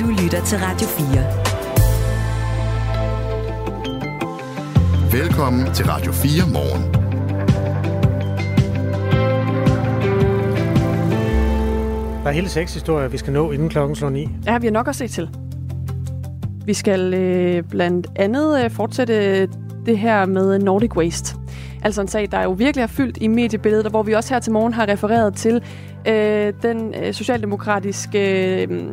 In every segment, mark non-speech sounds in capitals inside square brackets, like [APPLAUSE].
Du lytter til Radio 4. Velkommen til Radio 4 morgen. Der er hele seks historier, vi skal nå inden klokken slår 9. Ja, vi har nok at se til. Vi skal øh, blandt andet øh, fortsætte det her med Nordic Waste. Altså en sag, der jo virkelig har fyldt i mediebilledet, og hvor vi også her til morgen har refereret til øh, den øh, socialdemokratiske øh,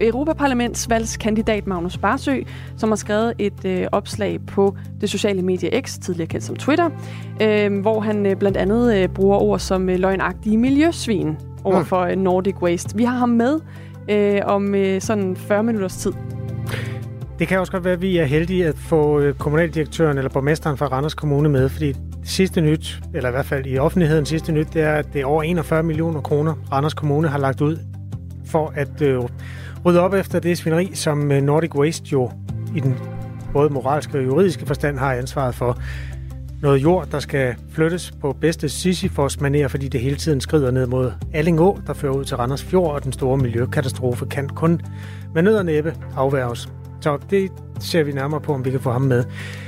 Europaparlamentsvalgskandidat Magnus Barsø, som har skrevet et øh, opslag på det sociale medie X, tidligere kendt som Twitter, øh, hvor han øh, blandt andet øh, bruger ord som øh, løgnagtige miljøsvin over mm. for øh, Nordic Waste. Vi har ham med øh, om øh, sådan 40 minutters tid. Det kan også godt være, at vi er heldige at få øh, kommunaldirektøren eller borgmesteren fra Randers Kommune med, fordi det sidste nyt, eller i hvert fald i offentligheden sidste nyt, det er, at det er over 41 millioner kroner, Randers Kommune har lagt ud for at øh, rydde op efter det svineri, som øh, Nordic Waste jo i den både moralske og juridiske forstand har ansvaret for. Noget jord, der skal flyttes på bedste sisyfos maner fordi det hele tiden skrider ned mod Allingå, der fører ud til Randers Fjord, og den store miljøkatastrofe kan kun med nød og næppe afværges. Så det ser vi nærmere på, om vi kan få ham med.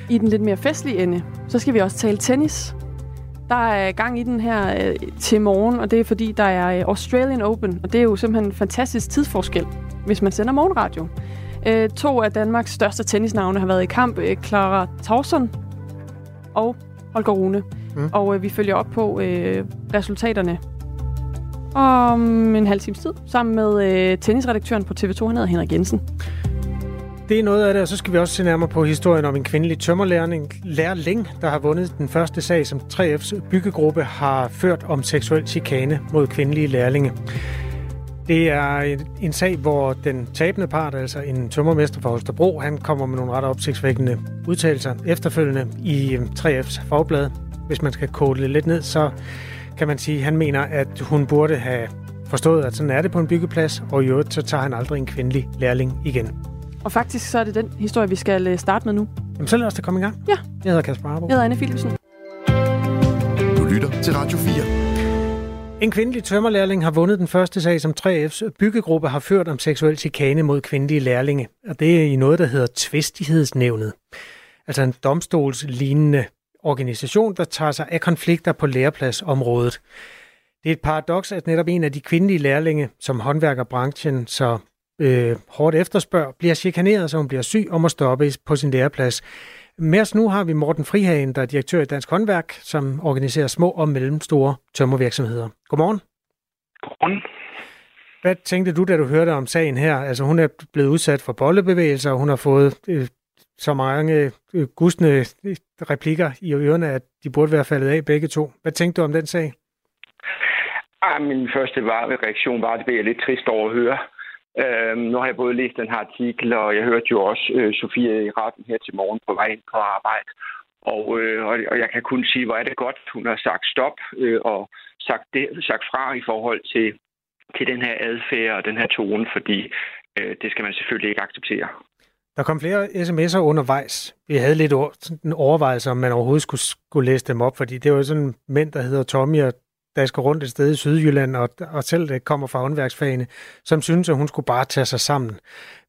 I den lidt mere festlige ende, så skal vi også tale tennis. Der er gang i den her øh, til morgen, og det er fordi, der er øh, Australian Open, og det er jo simpelthen en fantastisk tidsforskel, hvis man sender morgenradio. Øh, to af Danmarks største tennisnavne har været i kamp. Øh, Clara Tauson og Holger Rune. Mm. Og øh, vi følger op på øh, resultaterne om en halv times tid, sammen med øh, tennisredaktøren på TV2, han hedder Henrik Jensen. Det er noget af det, og så skal vi også se nærmere på historien om en kvindelig tømmerlærling, lærling, der har vundet den første sag, som 3F's byggegruppe har ført om seksuel chikane mod kvindelige lærlinge. Det er en sag, hvor den tabende part, altså en tømmermester fra Holstebro, han kommer med nogle ret opsigtsvækkende udtalelser efterfølgende i øh, 3F's fagblad. Hvis man skal kode det lidt ned, så kan man sige, at han mener, at hun burde have forstået, at sådan er det på en byggeplads, og i øvrigt så tager han aldrig en kvindelig lærling igen. Og faktisk så er det den historie, vi skal øh, starte med nu. Jamen så lad os da komme i gang. Ja. Jeg hedder Kasper Arbo. Jeg hedder Anne Philipsen. Du lytter til Radio 4. En kvindelig tømmerlærling har vundet den første sag, som 3F's byggegruppe har ført om seksuel chikane mod kvindelige lærlinge. Og det er i noget, der hedder Tvistighedsnævnet. Altså en domstolslignende organisation, der tager sig af konflikter på lærepladsområdet. Det er et paradoks, at netop en af de kvindelige lærlinge, som håndværkerbranchen så øh, hårdt efterspørg, bliver chikaneret, så hun bliver syg og må stoppe på sin læreplads. Med os nu har vi Morten Frihagen, der er direktør i Dansk Håndværk, som organiserer små og mellemstore tømmervirksomheder. Godmorgen. Godmorgen. Hvad tænkte du, da du hørte om sagen her? Altså hun er blevet udsat for bollebevægelser, og hun har fået øh, så mange øh, gustne replikker i ørerne, at de burde være faldet af begge to. Hvad tænkte du om den sag? Ah, min første var, reaktion var, at det blev lidt trist over at høre. Øhm, nu har jeg både læst den her artikel, og jeg hørte jo også øh, Sofie i retten her til morgen på vej ind på arbejde. Og, øh, og jeg kan kun sige, hvor er det godt, hun har sagt stop øh, og sagt, det, sagt fra i forhold til, til den her adfærd og den her tone, fordi øh, det skal man selvfølgelig ikke acceptere. Der kom flere sms'er undervejs. Vi havde lidt en overvejelse, om man overhovedet skulle, skulle læse dem op, fordi det var sådan mænd, der hedder Tommy og dasker rundt et sted i Sydjylland, og, og selv det kommer fra håndværksfagene, som synes, at hun skulle bare tage sig sammen.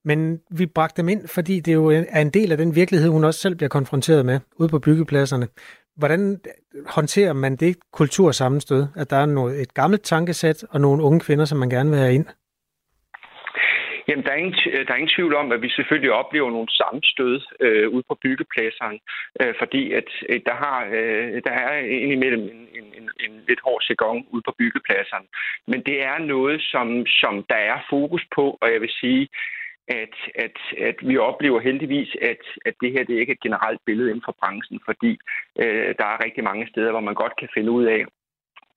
Men vi bragte dem ind, fordi det jo er en del af den virkelighed, hun også selv bliver konfronteret med ude på byggepladserne. Hvordan håndterer man det kultursammenstød, at der er noget, et gammelt tankesæt og nogle unge kvinder, som man gerne vil have ind? Jamen, der er, ingen, der er ingen tvivl om, at vi selvfølgelig oplever nogle sammenstød øh, ude på byggepladserne, øh, fordi at øh, der, har, øh, der er indimellem en, en, en, en lidt hård sæson ude på byggepladserne. Men det er noget, som, som der er fokus på, og jeg vil sige, at, at, at vi oplever heldigvis, at, at det her det er ikke er et generelt billede inden for branchen, fordi øh, der er rigtig mange steder, hvor man godt kan finde ud af,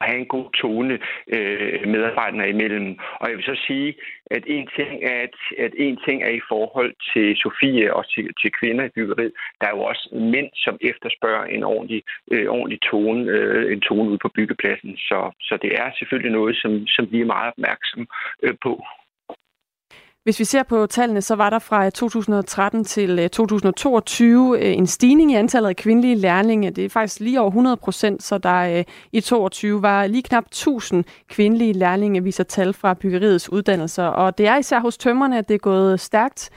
at have en god tone øh, medarbejderne imellem. Og jeg vil så sige, at en ting er, at, at en ting er i forhold til Sofie og til, til kvinder i byggeriet. Der er jo også mænd, som efterspørger en ordentlig, øh, ordentlig tone, øh, en tone ude på byggepladsen. Så, så det er selvfølgelig noget, som, som vi er meget opmærksom øh, på. Hvis vi ser på tallene, så var der fra øh, 2013 til øh, 2022 øh, en stigning i antallet af kvindelige lærlinge. Det er faktisk lige over 100 procent, så der i 22 var lige knap 1000 kvindelige lærlinge, viser tal fra byggeriets uddannelser. Og det er især hos tømmerne, at det er gået stærkt.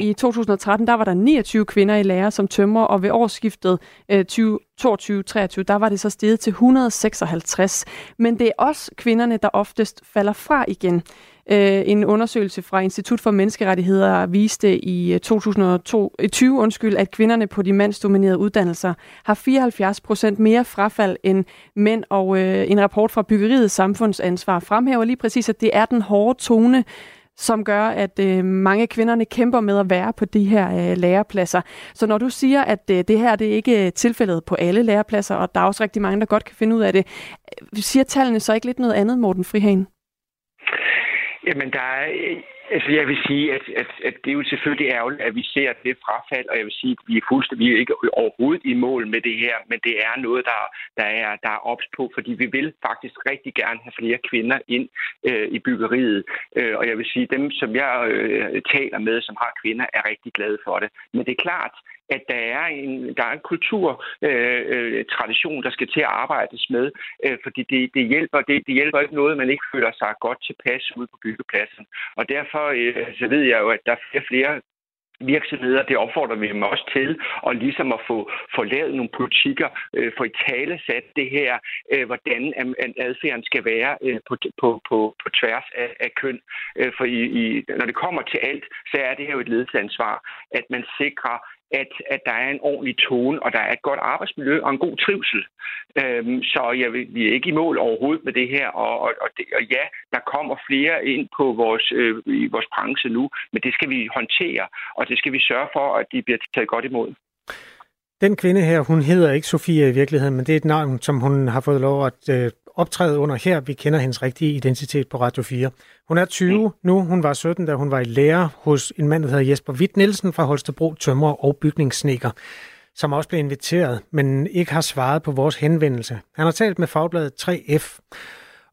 I 2013 der var der 29 kvinder i lære som tømmer, og ved årsskiftet 2022-23 der var det så steget til 156. Men det er også kvinderne, der oftest falder fra igen. Øh, en undersøgelse fra Institut for Menneskerettigheder viste i øh, 2020, undskyld, at kvinderne på de mandsdominerede uddannelser har 74 procent mere frafald end mænd, og øh, en rapport fra Byggeriet Samfundsansvar fremhæver lige præcis, at det er den hårde tone, som gør, at øh, mange kvinderne kæmper med at være på de her øh, lærepladser. Så når du siger, at øh, det her det er ikke tilfældet på alle lærepladser, og der er også rigtig mange, der godt kan finde ud af det, siger tallene så ikke lidt noget andet, Morten Frihagen? Jamen, der er Altså, jeg vil sige, at, at, at det er jo selvfølgelig ærgerligt, at vi ser det frafald, og jeg vil sige, at vi er fuldstændig vi er ikke overhovedet i mål med det her, men det er noget, der, der er, der er ops på, fordi vi vil faktisk rigtig gerne have flere kvinder ind øh, i byggeriet. Øh, og jeg vil sige, dem, som jeg øh, taler med, som har kvinder, er rigtig glade for det. Men det er klart, at der er en, der er en kulturtradition, øh, øh der skal til at arbejdes med, øh, fordi det, det, hjælper, det, det hjælper ikke noget, man ikke føler sig godt tilpas ude på byggepladsen. Og derfor øh, så ved jeg jo, at der er flere, flere virksomheder, det opfordrer vi dem også til, og ligesom at få, få lavet nogle politikker, øh, få i tale sat det her, øh, hvordan adfærden skal være øh, på, på, på, på tværs af, af køn. Øh, for i, i, når det kommer til alt, så er det her jo et ledelsesansvar, at man sikrer, at, at der er en ordentlig tone, og der er et godt arbejdsmiljø og en god trivsel. Øhm, så jeg vil, vi er ikke i mål overhovedet med det her, og, og, og, det, og ja, der kommer flere ind på vores, øh, i vores branche nu, men det skal vi håndtere, og det skal vi sørge for, at de bliver taget godt imod. Den kvinde her, hun hedder ikke Sofia i virkeligheden, men det er et navn, som hun har fået lov at øh, optræde under her. Vi kender hendes rigtige identitet på Radio 4. Hun er 20 nu. Hun var 17, da hun var i lære hos en mand, der hedder Jesper Witt Nielsen fra Holstebro Tømmer og Bygningssnikker som også blev inviteret, men ikke har svaret på vores henvendelse. Han har talt med fagbladet 3F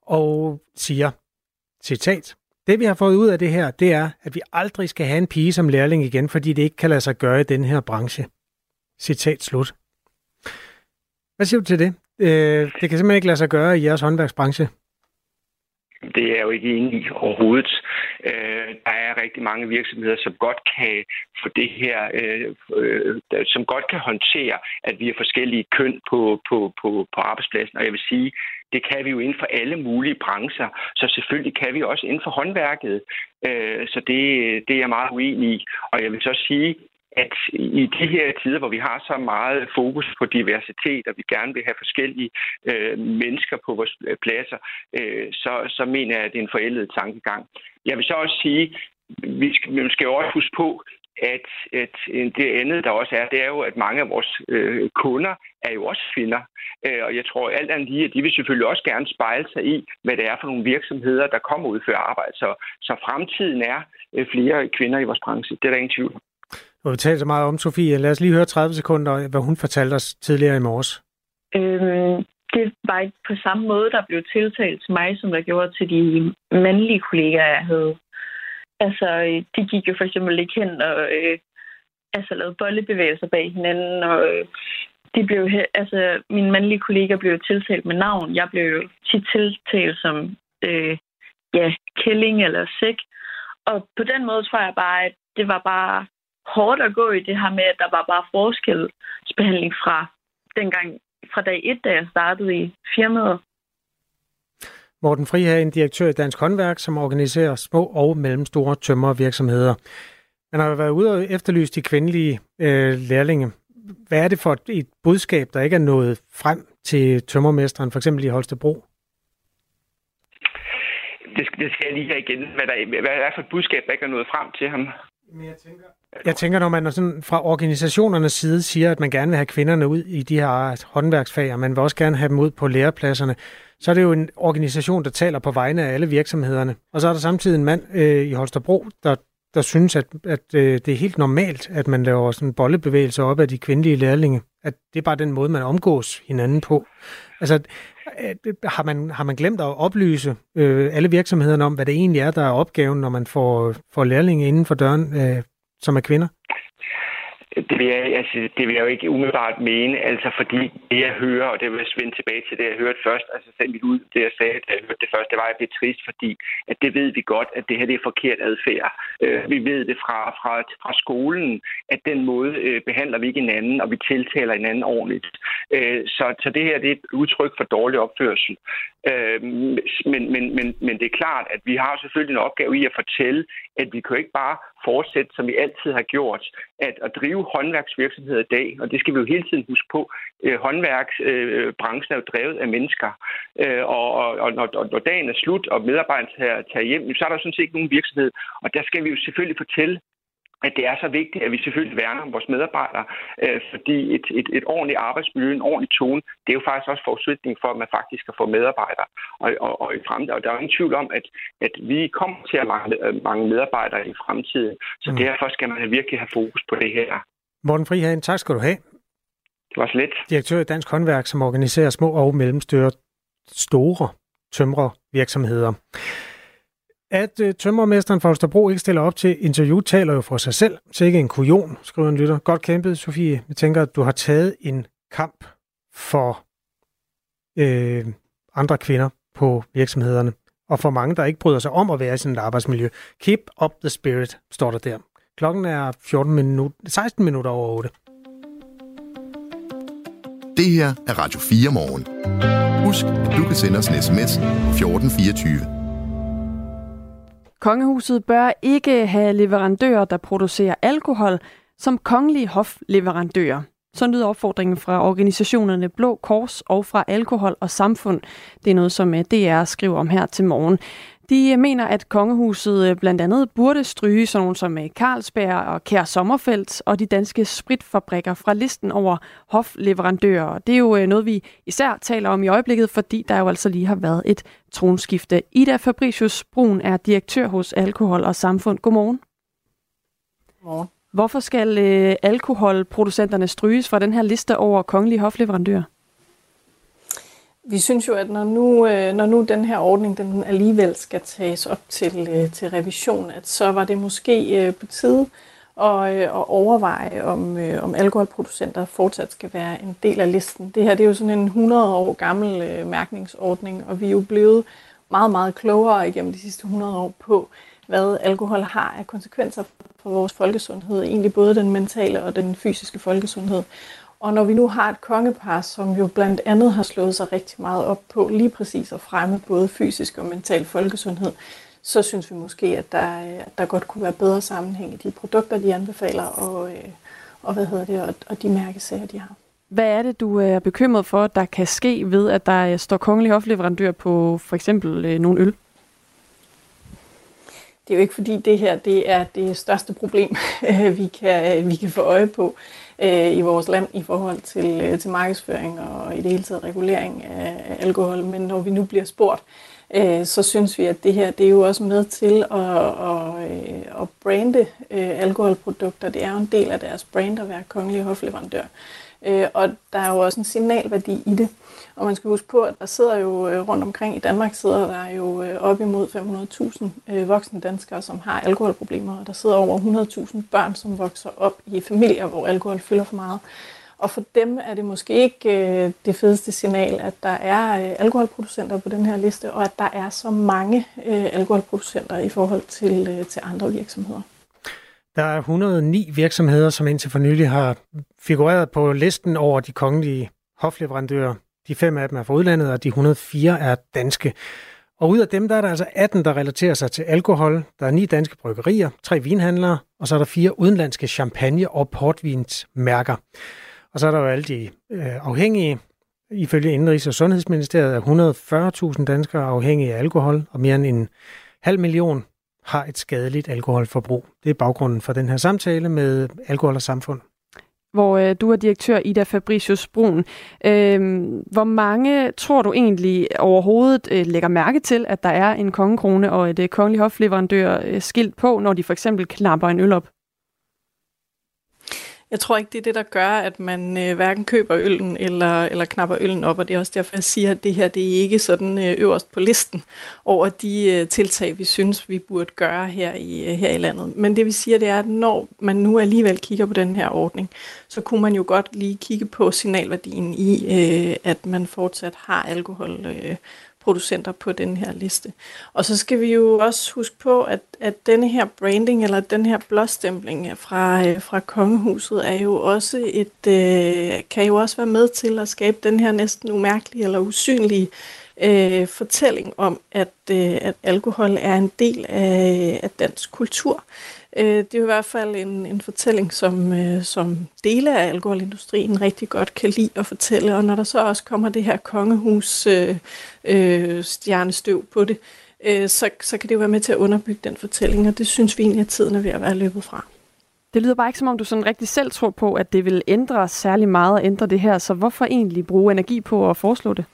og siger, citat, det vi har fået ud af det her, det er, at vi aldrig skal have en pige som lærling igen, fordi det ikke kan lade sig gøre i den her branche. Citat slut. Hvad siger du til det? Øh, det kan simpelthen ikke lade sig gøre i jeres håndværksbranche. Det er jeg jo ikke enig i overhovedet. Øh, der er rigtig mange virksomheder, som godt kan få det her, øh, øh, som godt kan håndtere, at vi har forskellige køn på, på, på, på arbejdspladsen. Og jeg vil sige, det kan vi jo inden for alle mulige brancher, så selvfølgelig kan vi også inden for håndværket. Øh, så det, det er jeg meget uenig i. Og jeg vil så sige, at i de her tider, hvor vi har så meget fokus på diversitet, og vi gerne vil have forskellige øh, mennesker på vores øh, pladser, øh, så, så mener jeg, at det er en forældet tankegang. Jeg vil så også sige, vi skal, vi skal jo også huske på, at, at det andet, der også er, det er jo, at mange af vores øh, kunder er jo også kvinder. Øh, og jeg tror alt andet lige, at de vil selvfølgelig også gerne spejle sig i, hvad det er for nogle virksomheder, der kommer ud for arbejde. Så, så fremtiden er øh, flere kvinder i vores branche. Det er der ingen tvivl du har talt så meget om, Sofie. Lad os lige høre 30 sekunder, hvad hun fortalte os tidligere i morges. Øhm, det var ikke på samme måde, der blev tiltalt til mig, som der gjorde til de mandlige kollegaer, jeg havde. Altså, øh, de gik jo for eksempel ikke hen og øh, altså, lavede bollebevægelser bag hinanden, og øh, de blev, altså, mine mandlige kollegaer blev tiltalt med navn. Jeg blev tit tiltalt som øh, ja, kælling eller sæk. Og på den måde tror jeg bare, at det var bare hårdt at gå i det her med, at der var bare forskelsbehandling fra dengang, fra dag et, da jeg startede i firmaet. Morten Fri er en direktør i Dansk Håndværk, som organiserer små og mellemstore tømmervirksomheder. Man har været ude og efterlyse de kvindelige øh, lærlinge. Hvad er det for et, budskab, der ikke er nået frem til tømmermesteren, for eksempel i Holstebro? Det, det skal jeg lige have igen. Hvad, der, hvad er for et budskab, der ikke er nået frem til ham? Men jeg tænker, jeg tænker, når man sådan fra organisationernes side siger, at man gerne vil have kvinderne ud i de her håndværksfag, og man vil også gerne have dem ud på lærepladserne, så er det jo en organisation, der taler på vegne af alle virksomhederne. Og så er der samtidig en mand øh, i Holstebro, der, der synes, at, at øh, det er helt normalt, at man laver sådan bollebevægelser op af de kvindelige lærlinge. At det er bare den måde, man omgås hinanden på. Altså, har man, har man glemt at oplyse øh, alle virksomhederne om, hvad det egentlig er, der er opgaven, når man får, får lærlinge inden for døren, øh, som er kvinder? Det vil, jeg, altså, det vil jeg jo ikke umiddelbart mene, altså fordi det jeg hører, og det vil jeg vende tilbage til det, jeg hørte først, altså selv mit ud, det jeg sagde, da jeg hørte det først, det var, at jeg blev trist, fordi at det ved vi godt, at det her det er forkert adfærd. Øh, vi ved det fra, fra, fra skolen, at den måde øh, behandler vi ikke hinanden, og vi tiltaler hinanden ordentligt. Øh, så, så det her det er et udtryk for dårlig opførsel. Øh, men, men, men, men det er klart, at vi har selvfølgelig en opgave i at fortælle, at vi kan ikke bare fortsætte, som vi altid har gjort, at, at drive håndværksvirksomheder i dag, og det skal vi jo hele tiden huske på. Øh, håndværksbranchen øh, er jo drevet af mennesker, øh, og, og, og når, når dagen er slut, og medarbejderne tager, tager hjem, så er der sådan set ikke nogen virksomhed, og der skal vi jo selvfølgelig fortælle, at det er så vigtigt, at vi selvfølgelig værner om vores medarbejdere, øh, fordi et, et, et ordentligt arbejdsmiljø, en ordentlig tone, det er jo faktisk også forudsætning for, at man faktisk kan få medarbejdere. Og, og, og, i fremtiden, og der er ingen tvivl om, at, at vi kommer til at mangle, mange medarbejdere i fremtiden, så mm. derfor skal man virkelig have fokus på det her. Morten Frihagen, tak skal du have. Det var så lidt. Direktør i Dansk Håndværk, som organiserer små og mellemstore store tømre virksomheder. At øh, uh, tømmermesteren Falsterbro ikke stiller op til interview, taler jo for sig selv. Så ikke en kujon, skriver en lytter. Godt kæmpet, Sofie. Jeg tænker, at du har taget en kamp for øh, andre kvinder på virksomhederne. Og for mange, der ikke bryder sig om at være i sådan et arbejdsmiljø. Keep up the spirit, står der der. Klokken er 14 minut, 16 minutter over 8. Det her er Radio 4 morgen. Husk, at du kan sende os en sms 1424. Kongehuset bør ikke have leverandører, der producerer alkohol som kongelige hofleverandører. Så lyder opfordringen fra organisationerne Blå Kors og fra Alkohol og Samfund. Det er noget, som øh, DR skriver om her til morgen. De mener, at kongehuset øh, blandt andet burde stryge sådan nogle som øh, Carlsberg og Kær Sommerfeldt og de danske spritfabrikker fra listen over hofleverandører. Det er jo øh, noget, vi især taler om i øjeblikket, fordi der jo altså lige har været et tronskifte. Ida Fabricius Brun er direktør hos Alkohol og Samfund. Godmorgen. Godmorgen. Hvorfor skal alkoholproducenterne stryges fra den her liste over kongelige hofleverandører? Vi synes jo, at når nu, øh, når nu den her ordning den alligevel skal tages op til, øh, til revision, at så var det måske øh, på tide at, at overveje, om, om alkoholproducenter fortsat skal være en del af listen. Det her det er jo sådan en 100 år gammel mærkningsordning, og vi er jo blevet meget, meget klogere igennem de sidste 100 år på, hvad alkohol har af konsekvenser for vores folkesundhed, egentlig både den mentale og den fysiske folkesundhed. Og når vi nu har et kongepar, som jo blandt andet har slået sig rigtig meget op på lige præcis at fremme både fysisk og mental folkesundhed, så synes vi måske, at der, at der godt kunne være bedre sammenhæng i de produkter, de anbefaler, og, øh, og, hvad hedder det, og, og de mærkesager, de har. Hvad er det, du er bekymret for, der kan ske ved, at der står kongelig hofleverandør på for eksempel øh, nogle øl? Det er jo ikke fordi det her det er det største problem, [LAUGHS] vi kan, vi kan få øje på øh, i vores land i forhold til, øh, til markedsføring og i det hele taget regulering af, alkohol. Men når vi nu bliver spurgt, øh, så synes vi, at det her det er jo også med til at, at, øh, at brande øh, alkoholprodukter. Det er jo en del af deres brand at være kongelig hofleverandør. Øh, og der er jo også en signalværdi i det. Og man skal huske på, at der sidder jo øh, rundt omkring i Danmark, sidder der jo øh, op imod 500.000 øh, voksne danskere, som har alkoholproblemer. Og der sidder over 100.000 børn, som vokser op i familier, hvor alkohol fylder for meget. Og for dem er det måske ikke det fedeste signal, at der er alkoholproducenter på den her liste, og at der er så mange alkoholproducenter i forhold til, til andre virksomheder. Der er 109 virksomheder, som indtil for nylig har figureret på listen over de kongelige hofleverandører. De fem af dem er fra udlandet, og de 104 er danske. Og ud af dem, der er der altså 18, der relaterer sig til alkohol. Der er ni danske bryggerier, tre vinhandlere, og så er der fire udenlandske champagne- og portvinsmærker. Og så er der jo alle de øh, afhængige. Ifølge Indrigs- og Sundhedsministeriet er 140.000 danskere afhængige af alkohol, og mere end en halv million har et skadeligt alkoholforbrug. Det er baggrunden for den her samtale med Alkohol og Samfund. Hvor øh, du er direktør Ida Fabricius Brun. Øh, hvor mange tror du egentlig overhovedet øh, lægger mærke til, at der er en kongekrone og et øh, kongelig hofleverandør øh, skilt på, når de for eksempel knapper en øl op? Jeg tror ikke, det er det, der gør, at man øh, hverken køber øllen eller, eller knapper øllen op, og det er også derfor, jeg siger, at det her det er ikke sådan øh, øverst på listen over de øh, tiltag, vi synes, vi burde gøre her i, øh, her i landet. Men det vi siger, det er, at når man nu alligevel kigger på den her ordning, så kunne man jo godt lige kigge på signalværdien i, øh, at man fortsat har alkohol øh, producenter på den her liste. Og så skal vi jo også huske på, at, at denne her branding, eller den her blåstempling fra, øh, fra kongehuset, er jo også et, øh, kan jo også være med til at skabe den her næsten umærkelige eller usynlige øh, fortælling om, at, øh, at alkohol er en del af, af dansk kultur. Øh, Øh, det er jo i hvert fald en, en fortælling, som, øh, som dele af alkoholindustrien rigtig godt kan lide at fortælle. Og når der så også kommer det her kongehus øh, øh, stjernestøv på det, øh, så, så kan det jo være med til at underbygge den fortælling, og det synes vi egentlig, at tiden er ved at være løbet fra. Det lyder bare ikke som om, du sådan rigtig selv tror på, at det vil ændre særlig meget at ændre det her. Så hvorfor egentlig bruge energi på at foreslå det?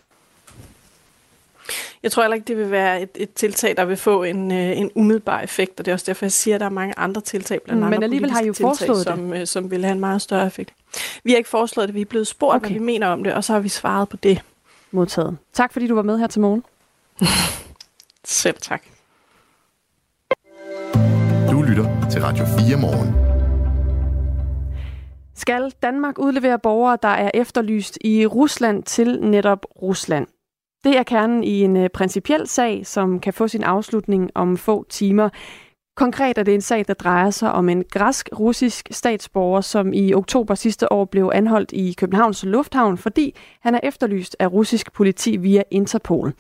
Jeg tror heller ikke, det vil være et, et tiltag, der vil få en, øh, en umiddelbar effekt, og det er også derfor, jeg siger, at der er mange andre tiltag, blandt andet Men alligevel har I jo tiltag, foreslået som, det. Øh, som vil have en meget større effekt. Vi har ikke foreslået det, vi er blevet spurgt, okay. hvad vi mener om det, og så har vi svaret på det. Modtaget. Tak fordi du var med her til morgen. [LAUGHS] Selv tak. Du lytter til Radio 4 morgen. Skal Danmark udlevere borgere, der er efterlyst i Rusland til netop Rusland? Det er kernen i en øh, principiel sag, som kan få sin afslutning om få timer. Konkret er det en sag, der drejer sig om en græsk-russisk statsborger, som i oktober sidste år blev anholdt i Københavns Lufthavn, fordi han er efterlyst af russisk politi via Interpol.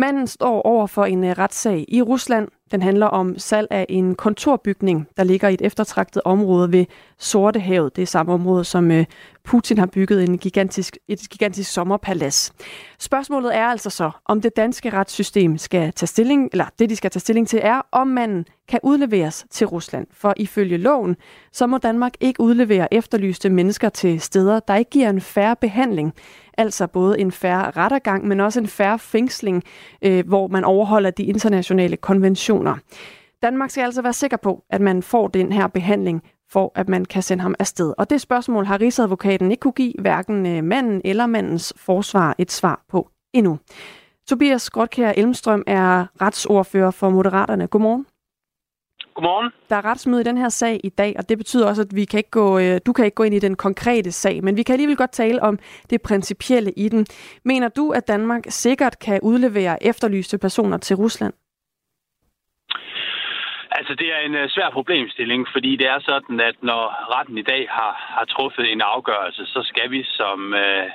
Manden står over for en øh, retssag i Rusland. Den handler om salg af en kontorbygning, der ligger i et eftertragtet område ved Sortehavet. Det er samme område, som øh, Putin har bygget en gigantisk, et gigantisk sommerpalads. Spørgsmålet er altså så, om det danske retssystem skal tage stilling, eller det de skal tage stilling til er, om manden kan udleveres til Rusland. For ifølge loven, så må Danmark ikke udlevere efterlyste mennesker til steder, der ikke giver en færre behandling. Altså både en færre rettergang, men også en færre fængsling, øh, hvor man overholder de internationale konventioner. Danmark skal altså være sikker på, at man får den her behandling, for at man kan sende ham afsted. Og det spørgsmål har Rigsadvokaten ikke kunne give hverken øh, manden eller mandens forsvar et svar på endnu. Tobias Grotkær Elmstrøm er retsordfører for Moderaterne. Godmorgen. Godmorgen. Der er retsmøde i den her sag i dag, og det betyder også, at vi kan ikke gå, øh, du kan ikke gå ind i den konkrete sag, men vi kan alligevel godt tale om det principielle i den. Mener du, at Danmark sikkert kan udlevere efterlyste personer til Rusland? Altså, det er en uh, svær problemstilling, fordi det er sådan, at når retten i dag har, har truffet en afgørelse, så skal vi som, uh,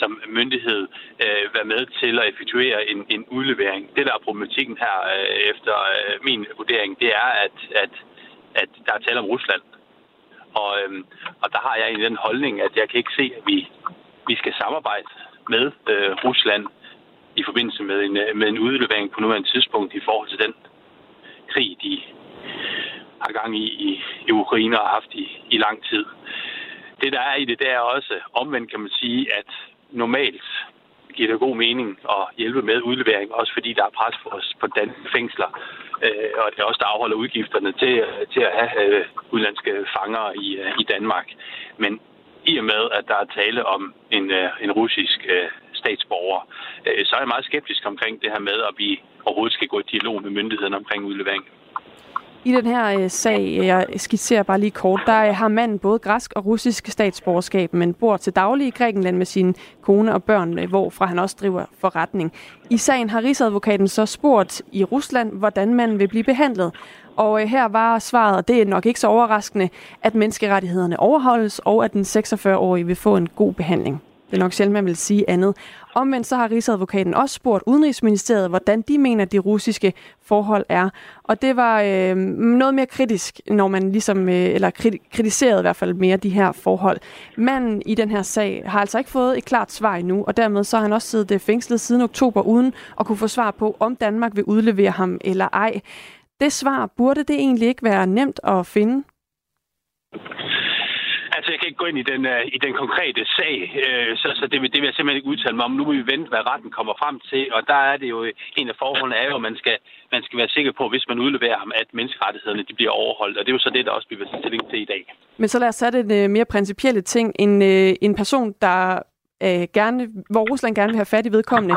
som myndighed øh, være med til at effektuere en, en udlevering. Det, der er problematikken her øh, efter øh, min vurdering, det er, at, at, at der er tale om Rusland. Og, øh, og der har jeg egentlig den holdning, at jeg kan ikke se, at vi, vi skal samarbejde med øh, Rusland i forbindelse med en, øh, med en udlevering på nuværende tidspunkt i forhold til den krig, de har gang i, i, i Ukraine og har haft i, i lang tid. Det, der er i det, det er også omvendt, kan man sige, at normalt giver det god mening at hjælpe med udlevering, også fordi der er pres på, på danske fængsler, øh, og det er også, der afholder udgifterne til, til at have øh, udlandske fanger i, øh, i Danmark. Men i og med, at der er tale om en, øh, en russisk øh, statsborger, øh, så er jeg meget skeptisk omkring det her med, at vi overhovedet skal gå i dialog med myndighederne omkring udlevering. I den her øh, sag, øh, jeg skitserer bare lige kort, der øh, har manden både græsk og russisk statsborgerskab, men bor til daglig i Grækenland med sin kone og børn, øh, hvorfra han også driver forretning. I sagen har Rigsadvokaten så spurgt i Rusland, hvordan man vil blive behandlet. Og øh, her var svaret, og det er nok ikke så overraskende, at menneskerettighederne overholdes, og at den 46-årige vil få en god behandling. Det er nok sjældent, man vil sige andet. Omvendt så har Rigsadvokaten også spurgt Udenrigsministeriet, hvordan de mener, de russiske forhold er. Og det var øh, noget mere kritisk, når man ligesom, øh, eller kritiserede i hvert fald mere de her forhold. Manden i den her sag har altså ikke fået et klart svar endnu, og dermed så har han også siddet øh, fængslet siden oktober, uden at kunne få svar på, om Danmark vil udlevere ham eller ej. Det svar burde det egentlig ikke være nemt at finde? Altså, jeg kan ikke gå ind i den, uh, i den konkrete sag, uh, så, så det, vil, det vil jeg simpelthen ikke udtale mig om. Nu må vi vente, hvad retten kommer frem til, og der er det jo, øh, en af forholdene er jo, at man skal, man skal være sikker på, hvis man udleverer ham, at menneskerettighederne de bliver overholdt, og det er jo så det, der også bliver stilling til i dag. Men så lad os sætte en uh, mere principielle ting. En, uh, en person, der uh, gerne, hvor Rusland gerne vil have fat i vedkommende,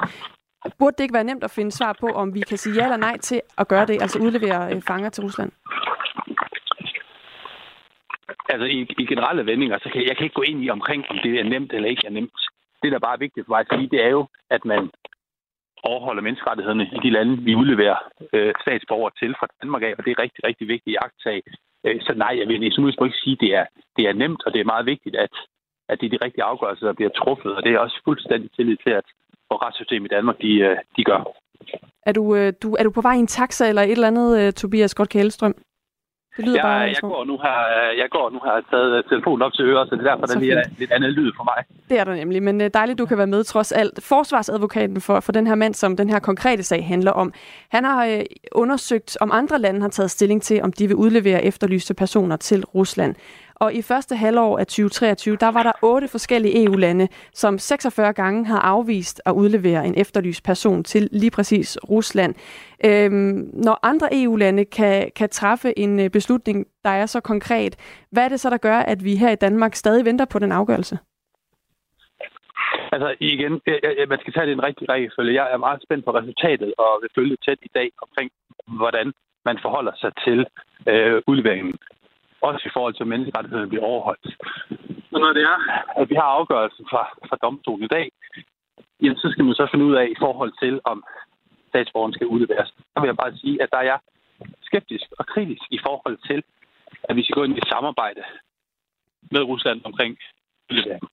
burde det ikke være nemt at finde svar på, om vi kan sige ja eller nej til at gøre det, altså udlevere uh, fanger til Rusland? Altså i, i generelle vendinger, så kan jeg kan ikke gå ind i omkring, om det er nemt eller ikke er nemt. Det, der bare er vigtigt for mig at sige, det er jo, at man overholder menneskerettighederne i de lande, vi udleverer øh, statsborgere til fra Danmark af, og det er rigtig, rigtig vigtigt i agtag. Øh, så nej, jeg vil i sådan ikke sige, at det er, det er nemt, og det er meget vigtigt, at, at det er de rigtige afgørelser, der bliver truffet, og det er også fuldstændig tillid til, at vores retssystem i Danmark, de, øh, de gør. Er du, øh, du, er du på vej i en taxa eller et eller andet, øh, Tobias Godt Kælestrøm? Det lyder jeg, bare, jeg, går nu her, jeg går nu her taget telefonen op til øret, så det er derfor, der lige er lidt andet lyd for mig. Det er der nemlig, men øh, dejligt, du kan være med trods alt. Forsvarsadvokaten for, for den her mand, som den her konkrete sag handler om, han har øh, undersøgt, om andre lande har taget stilling til, om de vil udlevere efterlyste personer til Rusland. Og i første halvår af 2023, der var der otte forskellige EU-lande, som 46 gange har afvist at udlevere en efterlyst person til lige præcis Rusland. Øhm, når andre EU-lande kan, kan træffe en øh, beslutning, der er så konkret, hvad er det så, der gør, at vi her i Danmark stadig venter på den afgørelse? Altså igen, man skal tage det en rigtig rækkefølge. Jeg er meget spændt på resultatet og vil følge tæt i dag omkring, hvordan man forholder sig til øh, udleveringen også i forhold til, at menneskerettighederne bliver overholdt. Så når det er, at vi har afgørelsen fra, fra domstolen i dag, jamen, så skal man så finde ud af i forhold til, om statsborgeren skal udleveres. Så vil jeg bare sige, at der er skeptisk og kritisk i forhold til, at vi skal gå ind i samarbejde med Rusland omkring udlevering.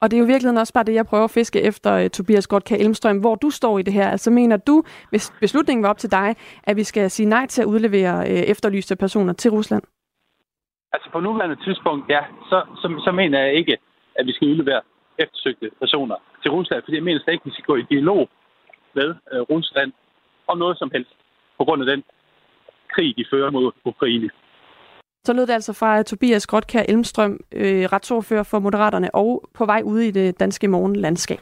Og det er jo virkelig også bare det, jeg prøver at fiske efter, uh, Tobias Godka Elmstrøm, hvor du står i det her. Altså mener du, hvis beslutningen var op til dig, at vi skal sige nej til at udlevere uh, efterlyste personer til Rusland? Altså på nuværende tidspunkt, ja, så, så, så mener jeg ikke, at vi skal udlevere eftersøgte personer til Rusland, fordi jeg mener slet ikke, at vi skal gå i dialog med øh, Rusland om noget som helst, på grund af den krig, de fører mod Ukraine. Så lød det altså fra øh, Tobias Grotkær Elmstrøm, øh, retsordfører for Moderaterne, og på vej ude i det danske morgenlandskab.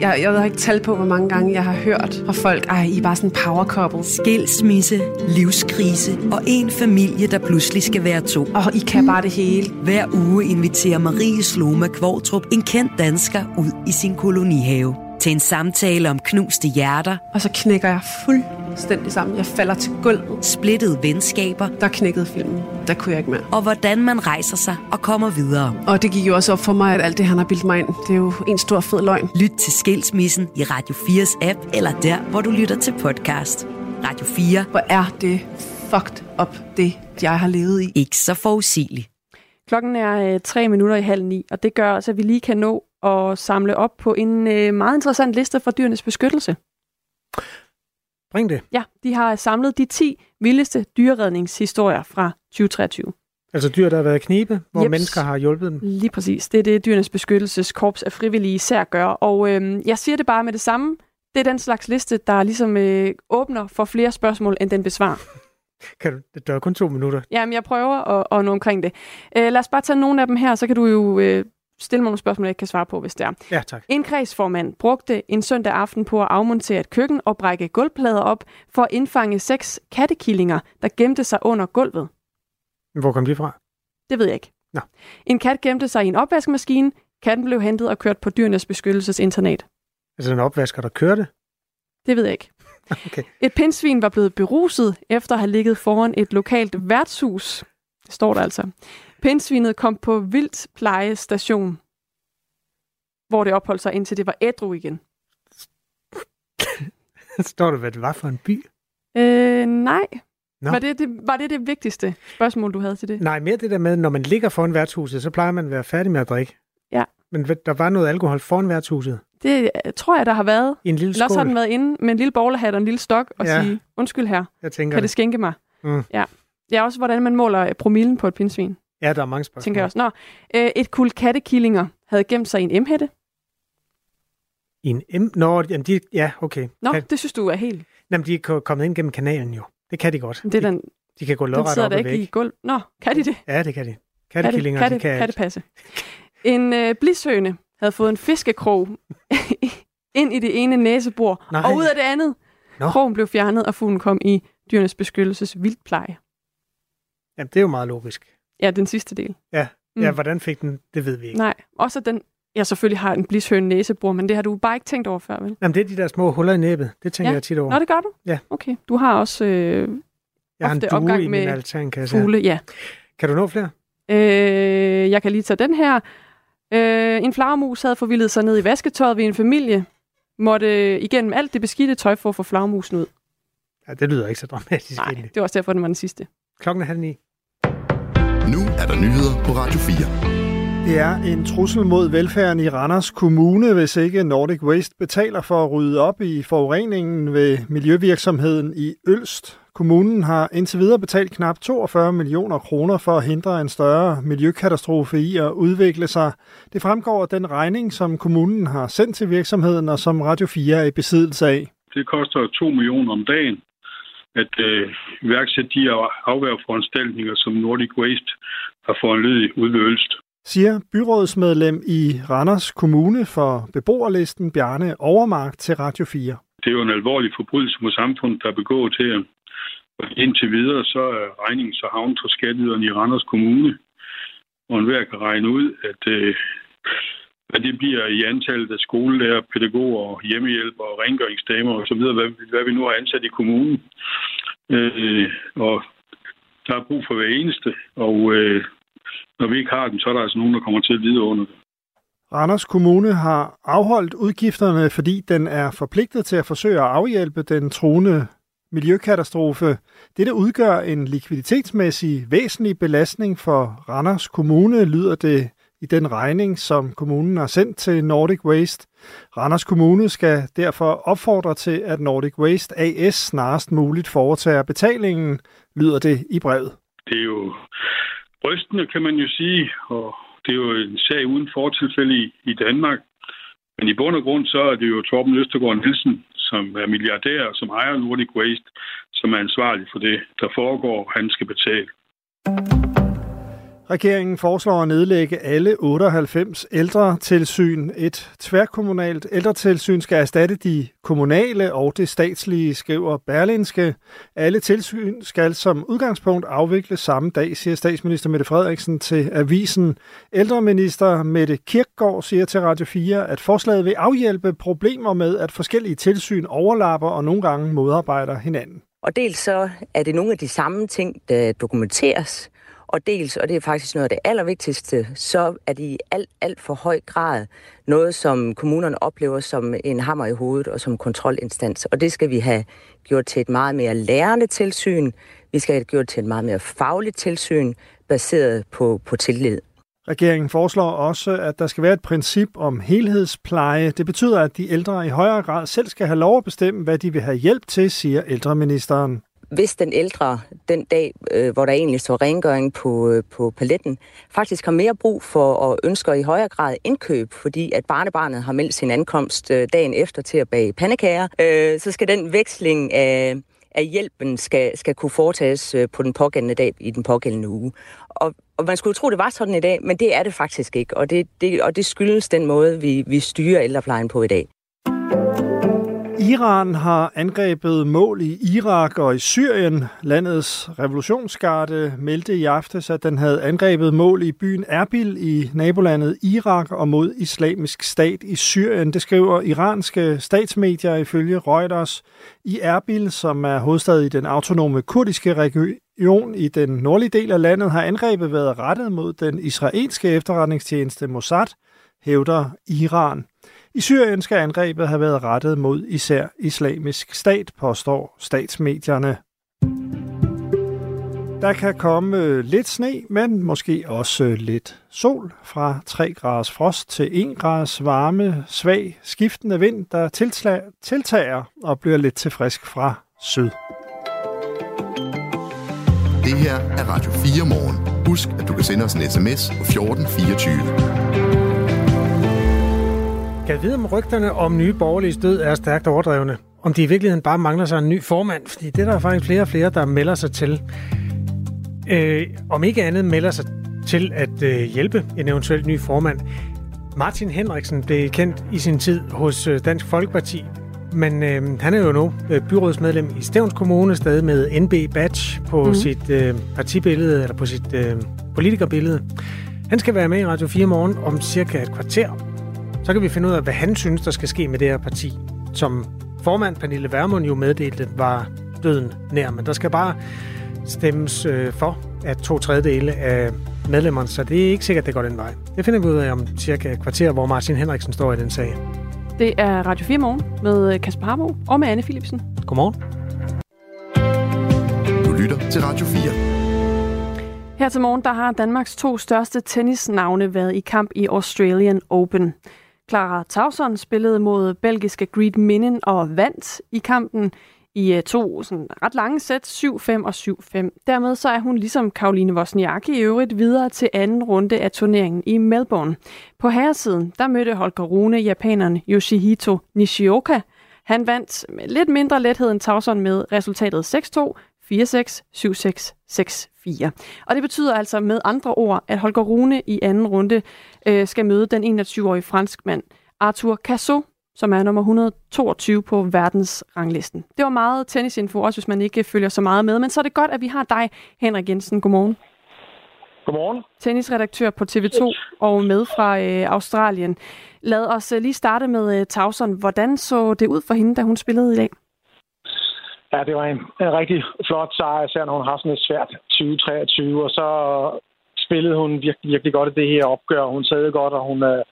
Jeg, jeg ved ikke tal på, hvor mange gange jeg har hørt fra folk, ej, I er bare sådan en power couple. Skilsmisse, livskrise og en familie, der pludselig skal være to. Og I kan bare det hele. Hver uge inviterer Marie Sloma Kvortrup en kendt dansker ud i sin kolonihave til en samtale om knuste hjerter. Og så knækker jeg fuldstændig sammen. Jeg falder til gulvet. Splittede venskaber. Der knækkede filmen. Der kunne jeg ikke mere. Og hvordan man rejser sig og kommer videre. Og det gik jo også op for mig, at alt det, han har bildt mig ind, det er jo en stor fed løgn. Lyt til Skilsmissen i Radio 4's app, eller der, hvor du lytter til podcast. Radio 4. Hvor er det fucked up, det jeg har levet i. Ikke så forudsigeligt. Klokken er øh, tre minutter i halv ni, og det gør også, at vi lige kan nå at samle op på en øh, meget interessant liste fra dyrenes beskyttelse. Bring det. Ja, de har samlet de 10 vildeste dyreredningshistorier fra 2023. Altså dyr, der har været knibe, hvor Jeps. mennesker har hjulpet dem? Lige præcis. Det er det, dyrenes beskyttelseskorps af frivillige især gør. Og øh, jeg siger det bare med det samme. Det er den slags liste, der ligesom øh, åbner for flere spørgsmål, end den besvarer. [LAUGHS] Kan du, det er kun to minutter. Jamen, jeg prøver at, at nå omkring det. Øh, lad os bare tage nogle af dem her, så kan du jo øh, stille mig nogle spørgsmål, jeg ikke kan svare på, hvis det er. Ja, tak. En kredsformand brugte en søndag aften på at afmontere et køkken og brække gulvplader op for at indfange seks kattekillinger, der gemte sig under gulvet. Hvor kom de fra? Det ved jeg ikke. Nå. En kat gemte sig i en opvaskemaskine. Katten blev hentet og kørt på dyrenes beskyttelsesinternat. Altså en opvasker, der kørte? Det ved jeg ikke. [LAUGHS] Okay. Et pindsvin var blevet beruset efter at have ligget foran et lokalt værtshus. Det står der altså. Pindsvinet kom på vildt plejestation, hvor det opholdt sig indtil det var ædru igen. [LAUGHS] Står der, hvad det var for en by? Øh, nej. Nå. Var, det, det, var det det vigtigste spørgsmål, du havde til det? Nej, mere det der med, når man ligger foran værtshuset, så plejer man at være færdig med at drikke. Ja. Men der var noget alkohol foran værtshuset. Det tror jeg, der har været. I en lille skål. Ellers har den været inde med en lille bowlerhat og en lille stok og ja. sige, undskyld her, jeg tænker kan det, det skænke mig? Mm. Ja. Ja, også hvordan man måler promillen på et pindsvin. Ja, der er mange spørgsmål. Tænker jeg også. Nå, øh, et kul kattekillinger havde gemt sig i en M-hætte. I en M? Nå, jamen de, ja, okay. Nå, kan... det synes du er helt... Jamen, de er kommet ind gennem kanalen jo. Det kan de godt. Det er den, de kan gå lodret op og ikke væk. i gulv. Nå, kan de det? Ja, det kan de. Kattekillinger, katte, de kan kattepasse. En øh, blishøne havde fået en fiskekrog [LAUGHS] ind i det ene næsebor, Nej. og ud af det andet. Nå. Krogen blev fjernet, og fuglen kom i dyrenes beskyttelses vildpleje. Jamen, det er jo meget logisk. Ja, den sidste del. Ja, Mm. ja hvordan fik den, det ved vi ikke. Nej, også den, ja selvfølgelig har en blishøne næsebor, men det har du bare ikke tænkt over før, vel? Jamen, det er de der små huller i næbet. Det tænker Ja. jeg tit over. Nå, det gør du? Ja. Okay, du har også øh, jeg har en opgang i med altankasse. fugle. Ja. Kan du nå flere? Øh, jeg kan lige tage den her. Øh, en flagermus havde forvildet sig ned i vasketøjet ved en familie. Måtte øh, igennem alt det beskidte tøj for at få flagermusen ud. Ja, det lyder ikke så dramatisk Nej, egentlig. det var også derfor, den var den sidste. Klokken er halv ni. Er der nyheder på Radio 4. Det er en trussel mod velfærden i Randers Kommune, hvis ikke Nordic Waste betaler for at rydde op i forureningen ved miljøvirksomheden i Ølst. Kommunen har indtil videre betalt knap 42 millioner kroner for at hindre en større miljøkatastrofe i at udvikle sig. Det fremgår af den regning, som kommunen har sendt til virksomheden, og som Radio 4 er i besiddelse af. Det koster 2 millioner om dagen at øh, iværksætte de afværgeforanstaltninger, som Nordic Waste har foranledet Ølst. Siger byrådsmedlem i Randers Kommune for beboerlisten Bjarne Overmark til Radio 4. Det er jo en alvorlig forbrydelse mod samfundet, der er begået til indtil videre, så er regningen så havnet for skatteyderne i Randers Kommune. Og enhver kan regne ud, at øh, hvad det bliver i antallet af skolelærer, pædagoger, og hjemmehjælper og rengøringsdamer osv., hvad, hvad vi nu har ansat i kommunen. Øh, og der er brug for hver eneste, og øh, når vi ikke har dem, så er der altså nogen, der kommer til at lide under det. Randers Kommune har afholdt udgifterne, fordi den er forpligtet til at forsøge at afhjælpe den truende miljøkatastrofe. Dette udgør en likviditetsmæssig væsentlig belastning for Randers Kommune, lyder det i den regning, som kommunen har sendt til Nordic Waste. Randers Kommune skal derfor opfordre til, at Nordic Waste AS snarest muligt foretager betalingen, lyder det i brevet. Det er jo rystende, kan man jo sige, og det er jo en sag uden fortilfælde i, i Danmark. Men i bund og grund så er det jo Torben Østergaard Nielsen, som er milliardær, som ejer Nordic Waste, som er ansvarlig for det, der foregår, han skal betale. Regeringen foreslår at nedlægge alle 98 ældretilsyn. Et tværkommunalt ældretilsyn skal erstatte de kommunale og det statslige, skriver Berlinske. Alle tilsyn skal som udgangspunkt afvikles samme dag, siger statsminister Mette Frederiksen til avisen. Ældreminister Mette Kirkgaard siger til Radio 4, at forslaget vil afhjælpe problemer med, at forskellige tilsyn overlapper og nogle gange modarbejder hinanden. Og dels så er det nogle af de samme ting, der dokumenteres, og dels, og det er faktisk noget af det allervigtigste, så er det i alt, alt for høj grad noget, som kommunerne oplever som en hammer i hovedet og som kontrolinstans. Og det skal vi have gjort til et meget mere lærende tilsyn. Vi skal have gjort til et meget mere fagligt tilsyn, baseret på, på tillid. Regeringen foreslår også, at der skal være et princip om helhedspleje. Det betyder, at de ældre i højere grad selv skal have lov at bestemme, hvad de vil have hjælp til, siger ældreministeren hvis den ældre den dag, øh, hvor der egentlig står rengøring på, øh, på paletten, faktisk har mere brug for og ønsker i højere grad indkøb, fordi at barnebarnet har meldt sin ankomst øh, dagen efter til at bage pandekager, øh, så skal den veksling af, af hjælpen skal, skal kunne foretages øh, på den pågældende dag i den pågældende uge. Og, og man skulle tro, det var sådan i dag, men det er det faktisk ikke, og det, det, og det skyldes den måde, vi, vi styrer ældreplejen på i dag. Iran har angrebet mål i Irak og i Syrien. Landets revolutionsgarde meldte i aftes, at den havde angrebet mål i byen Erbil i nabolandet Irak og mod islamisk stat i Syrien. Det skriver iranske statsmedier ifølge Reuters. I Erbil, som er hovedstad i den autonome kurdiske region i den nordlige del af landet, har angrebet været rettet mod den israelske efterretningstjeneste Mossad, hævder Iran. I Syrien skal angrebet have været rettet mod især islamisk stat, påstår statsmedierne. Der kan komme øh, lidt sne, men måske også øh, lidt sol. Fra 3 graders frost til 1 graders varme, svag, skiftende vind, der tiltager og bliver lidt til frisk fra syd. Det her er Radio 4 morgen. Husk, at du kan sende os en sms på 1424. Kan vide, om rygterne om nye borgerlige død er stærkt overdrevne? Om de i virkeligheden bare mangler sig en ny formand? Fordi det er der faktisk flere og flere, der melder sig til. Øh, om ikke andet melder sig til at øh, hjælpe en eventuel ny formand. Martin Henriksen blev kendt i sin tid hos øh, Dansk Folkeparti, men øh, han er jo nu øh, byrådsmedlem i Stævns Kommune, stadig med NB Badge på mm. sit øh, partibillede, eller på sit øh, politikerbillede. Han skal være med i Radio 4 morgen om cirka et kvarter. Så kan vi finde ud af, hvad han synes, der skal ske med det her parti, som formand Pernille Vermund jo meddelte, var døden nær. Men der skal bare stemmes øh, for at to tredjedele af medlemmerne, så det er ikke sikkert, det går den vej. Det finder vi ud af om cirka et kvarter, hvor Martin Henriksen står i den sag. Det er Radio 4 Morgen med øh, Kasper Harbo og med Anne Philipsen. Godmorgen. Du lytter til Radio 4. Her til morgen, der har Danmarks to største tennisnavne været i kamp i Australian Open. Clara Tauson spillede mod belgiske Greed Minnen og vandt i kampen i øh, to sådan ret lange sæt, 7-5 og 7-5. Dermed så er hun ligesom Karoline Wozniacki i øvrigt videre til anden runde af turneringen i Melbourne. På herresiden, der mødte Holger Rune japaneren Yoshihito Nishioka. Han vandt med lidt mindre lethed end Tauson med resultatet 6-2, 4-6, 7-6, 6-4. Og det betyder altså med andre ord, at Holger Rune i anden runde øh, skal møde den 21-årige franskmand Arthur Casso, som er nummer 122 på verdensranglisten. Det var meget tennisinfo, også hvis man ikke følger så meget med, men så er det godt, at vi har dig, Henrik Jensen. Godmorgen. Godmorgen. Tennisredaktør på TV2 og med fra øh, Australien. Lad os øh, lige starte med øh, Tauson. Hvordan så det ud for hende, da hun spillede i dag? Ja, det var en, en rigtig flot sejr, især når hun har sådan et svært 2023, og så spillede hun virkelig, virkelig godt i det her opgør. Hun sad godt, og hun, øh,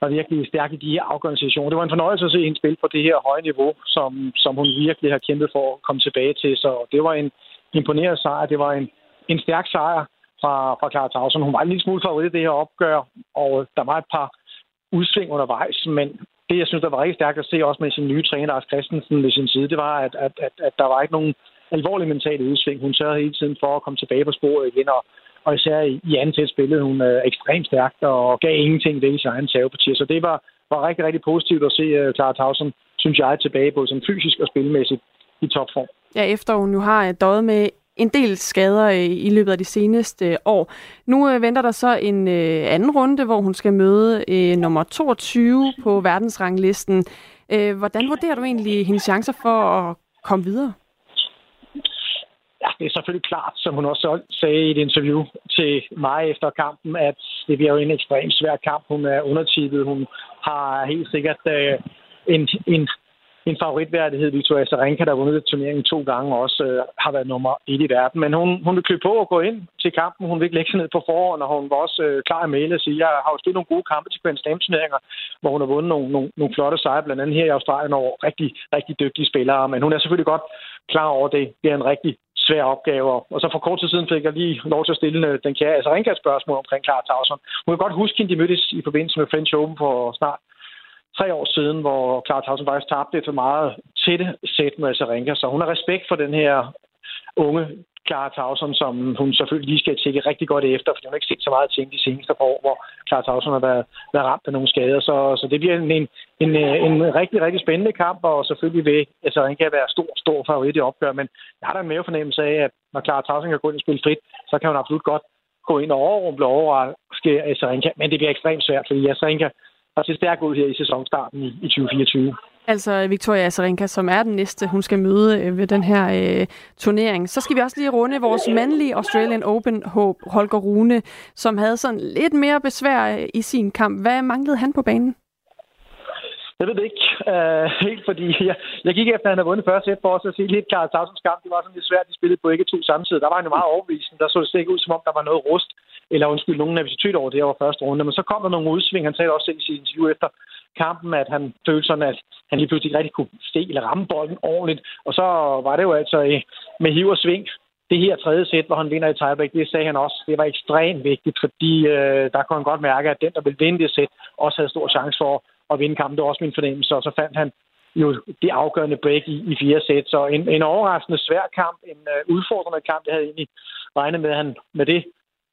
var virkelig stærk i de her afgørende situationer. Det var en fornøjelse at se hende spille på det her høje niveau, som, som hun virkelig har kæmpet for at komme tilbage til. Så det var en imponerende sejr. Det var en, en stærk sejr fra, fra Clara Tausen. Hun var en lille smule favorit i det her opgør, og der var et par udsving undervejs, men det, jeg synes, der var rigtig stærkt at se også med sin nye træner, Lars Christensen, ved sin side, det var, at, at, at, at der var ikke nogen alvorlig mentale udsving. Hun sørgede hele tiden for at komme tilbage på sporet igen, og, og især i, i anden til spillede hun øh, ekstremt stærkt og gav ingenting ved i sin egen saveparti. Så det var, var rigtig, rigtig positivt at se uh, Clara Tausen, synes jeg, tilbage både som fysisk og spilmæssigt i topform. Ja, efter hun nu har øh, døjet med en del skader øh, i løbet af de seneste øh, år. Nu øh, venter der så en øh, anden runde, hvor hun skal møde øh, nummer 22 på verdensranglisten. Øh, hvordan vurderer du egentlig hendes chancer for at komme videre? Ja, det er selvfølgelig klart, som hun også sagde i et interview til mig efter kampen, at det bliver jo en ekstremt svær kamp. Hun er undertippet. Hun har helt sikkert øh, en, en, en favoritværdighed. Victoria Sarenka, der har vundet turneringen to gange, også øh, har været nummer et i verden. Men hun, hun vil klø på og gå ind til kampen. Hun vil ikke lægge sig ned på forhånd, og hun var også øh, klar at male og sige, jeg har jo spillet nogle gode kampe til Grand Slam turneringer, hvor hun har vundet nogle, nogle, nogle flotte sejre, blandt andet her i Australien over rigtig, rigtig dygtige spillere. Men hun er selvfølgelig godt klar over det. Det er en rigtig svær opgave. Og så for kort tid siden fik jeg lige lov til at stille øh, den kære altså spørgsmål omkring Clara Tauson. Hun kan godt huske, at de mødtes i forbindelse med French Open for snart tre år siden, hvor Clara Tauson faktisk tabte et for meget tætte sæt med Azarenka. Så hun har respekt for den her unge Clara Tauson, som hun selvfølgelig lige skal tjekke rigtig godt efter, for hun har ikke set så meget ting de seneste par år, hvor Clara Tauson har været, været ramt af nogle skader. Så, så det bliver en, en, en, en rigtig, rigtig spændende kamp, og selvfølgelig vil altså, han kan være stor, stor favorit i opgør, men jeg har da en mavefornemmelse af, at når Clara Tauson kan gå ind og spille frit, så kan hun absolut godt gå ind og overrumple overraske Azarenka, men det bliver ekstremt svært, fordi Azarenka har set stærk ud her i sæsonstarten i, i 2024. Altså Victoria Azarenka, som er den næste, hun skal møde øh, ved den her øh, turnering. Så skal vi også lige runde vores mandlige Australian Open-håb, Holger Rune, som havde sådan lidt mere besvær øh, i sin kamp. Hvad manglede han på banen? Jeg ved det ikke. øh, helt fordi jeg, jeg gik efter, at han havde vundet første sæt for os og sige lidt Karl Tavsens kamp. Det var sådan lidt svært, de spillede på ikke to samtidig. Der var han jo meget overbevisende. Der så det ikke ud, som om der var noget rust, eller undskyld, nogen nervositet over det her var første runde. Men så kom der nogle udsving. Han sagde også selv i sit interview efter kampen, at han følte sådan, at han lige pludselig ikke rigtig kunne se eller ramme bolden ordentligt. Og så var det jo altså øh, med hiv og sving det her tredje sæt, hvor han vinder i tiebreak, det sagde han også, det var ekstremt vigtigt, fordi øh, der kunne han godt mærke, at den, der ville vinde det sæt, også havde stor chance for at vinde kampen. Det var også min fornemmelse, og så fandt han jo det afgørende break i, i fire sæt. Så en, en overraskende svær kamp, en uh, udfordrende kamp. Jeg havde egentlig regnet med, han med det,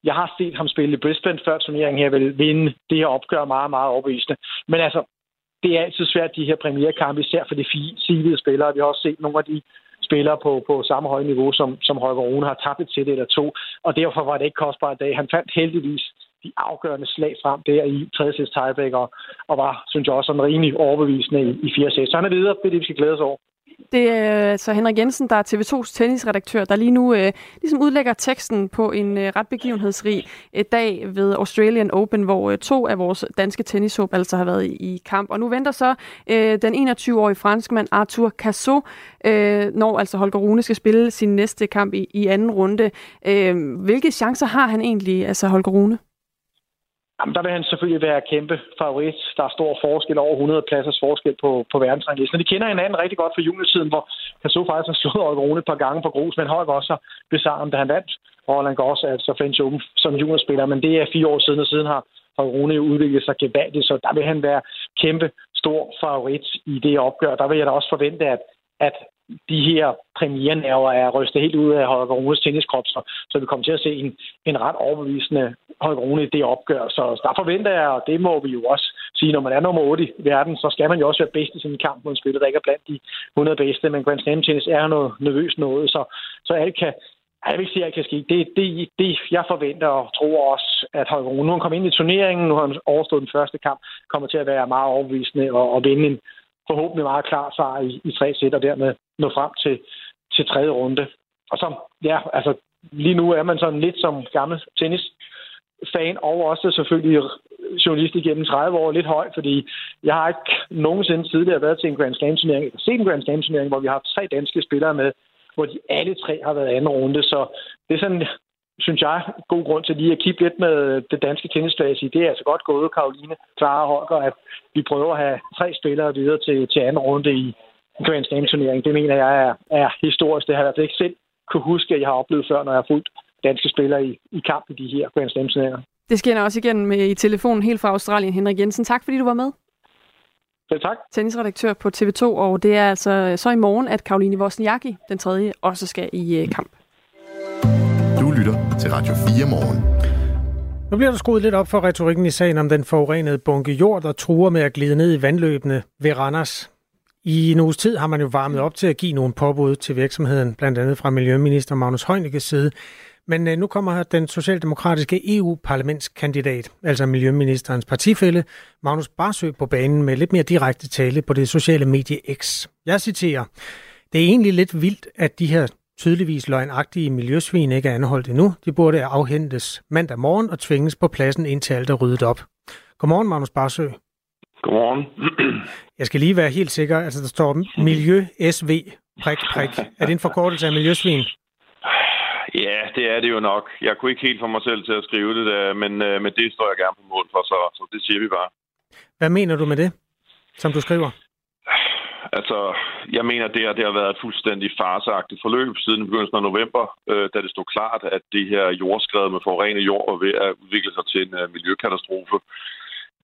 jeg har set ham spille i Brisbane før turneringen her, vil vinde det her opgør meget, meget overbevisende. Men altså, det er altid svært, de her premierkampe, især for de sivede spillere. Vi har også set nogle af de spillere på, på samme høje niveau, som, som Holger Rune har tabt et sæt eller to. Og derfor var det ikke kostbart i dag. Han fandt heldigvis de afgørende slag frem der i tredje sæt tiebreak, og, og var, synes jeg, også en rimelig overbevisende i, i fire sæt. Så han er videre, det er det, vi skal glæde os over. Det er øh, så Henrik Jensen, der er TV2's tennisredaktør, der lige nu øh, ligesom udlægger teksten på en øh, ret begivenhedsrig øh, dag ved Australian Open, hvor øh, to af vores danske tennishåb altså har været i, i kamp. Og nu venter så øh, den 21-årige franskmand Arthur Casso, øh, når altså Holger Rune skal spille sin næste kamp i, i anden runde. Øh, hvilke chancer har han egentlig, altså Holger Rune? Jamen, der vil han selvfølgelig være kæmpe favorit. Der er stor forskel, over 100 pladsers forskel på, på verdensranglisten. De kender hinanden rigtig godt fra juletiden, hvor så faktisk har slået Holger Rune et par gange på grus, men Holger også besejret, da han vandt Roland Garros, altså French Open som juniorspiller. Men det er fire år siden, og siden har Holger Rune udviklet sig gevaldigt, så der vil han være kæmpe stor favorit i det opgør. Der vil jeg da også forvente, at, at de her premiernerver er rystet helt ud af Holger Runes tenniskrop, så, så vi kommer til at se en, en ret overbevisende Holger Rune i det opgør. Så der forventer jeg, og det må vi jo også sige, når man er nummer 8 i verden, så skal man jo også være bedst i sådan en kamp mod en spiller, der ikke er blandt de 100 bedste, men Grand Slam tennis er noget nervøs noget, så, så alt kan, jeg vil ikke sige, at det kan ske. Det, det, det, jeg forventer og tror også, at Holger Rune, nu han kom ind i turneringen, nu har han overstået den første kamp, kommer til at være meget overbevisende og, og vinde en forhåbentlig meget klar sejr i, i tre sæt, og dermed nå frem til, til tredje runde. Og så, ja, altså, lige nu er man sådan lidt som gammel tennis fan, og også selvfølgelig journalist igennem 30 år lidt høj, fordi jeg har ikke nogensinde tidligere været til en Grand Slam-turnering, eller set en Grand Slam-turnering, hvor vi har haft tre danske spillere med, hvor de alle tre har været anden runde. Så det er sådan, synes jeg, god grund til lige at kigge lidt med det danske tennisflag Det er altså godt gået, Karoline, Clara og Holger, at vi prøver at have tre spillere videre til, til anden runde i Grand Slam-turnering. Det mener jeg er, er historisk. Det har jeg i hvert fald ikke selv kunne huske, at jeg har oplevet før, når jeg har fulgt danske spillere i, i kamp i de her Grand Slam-turneringer. Det skinner også igen med i telefonen helt fra Australien, Henrik Jensen. Tak fordi du var med. Selv tak. Tennisredaktør på TV2, og det er altså så i morgen, at Karoline Wozniacki, den tredje, også skal i øh, kamp. Lytter til Radio 4 morgen. Nu bliver der skruet lidt op for retorikken i sagen om den forurenede bunke jord, der truer med at glide ned i vandløbene ved Randers. I en uges tid har man jo varmet op til at give nogle påbud til virksomheden, blandt andet fra Miljøminister Magnus Heunicke's side. Men øh, nu kommer den socialdemokratiske EU-parlamentskandidat, altså Miljøministerens partifælle, Magnus Barsø på banen med lidt mere direkte tale på det sociale medie X. Jeg citerer, det er egentlig lidt vildt, at de her tydeligvis løgnagtige miljøsvin ikke er anholdt endnu. De burde afhentes mandag morgen og tvinges på pladsen, indtil alt er ryddet op. Godmorgen, Magnus Barsø. Godmorgen. [CLEARS THROAT] Jeg skal lige være helt sikker. Altså, der står Miljø SV, prik, prik. Er det en forkortelse af miljøsvin? Ja, det er det jo nok. Jeg kunne ikke helt få mig selv til at skrive det, der, men, øh, men det står jeg gerne på mål for, så, så det siger vi bare. Hvad mener du med det, som du skriver? Altså, jeg mener, det, her, det har været et fuldstændig farsagtigt forløb siden begyndelsen af november, øh, da det stod klart, at det her jordskred med forurenet jord var ved at udvikle sig til en øh, miljøkatastrofe.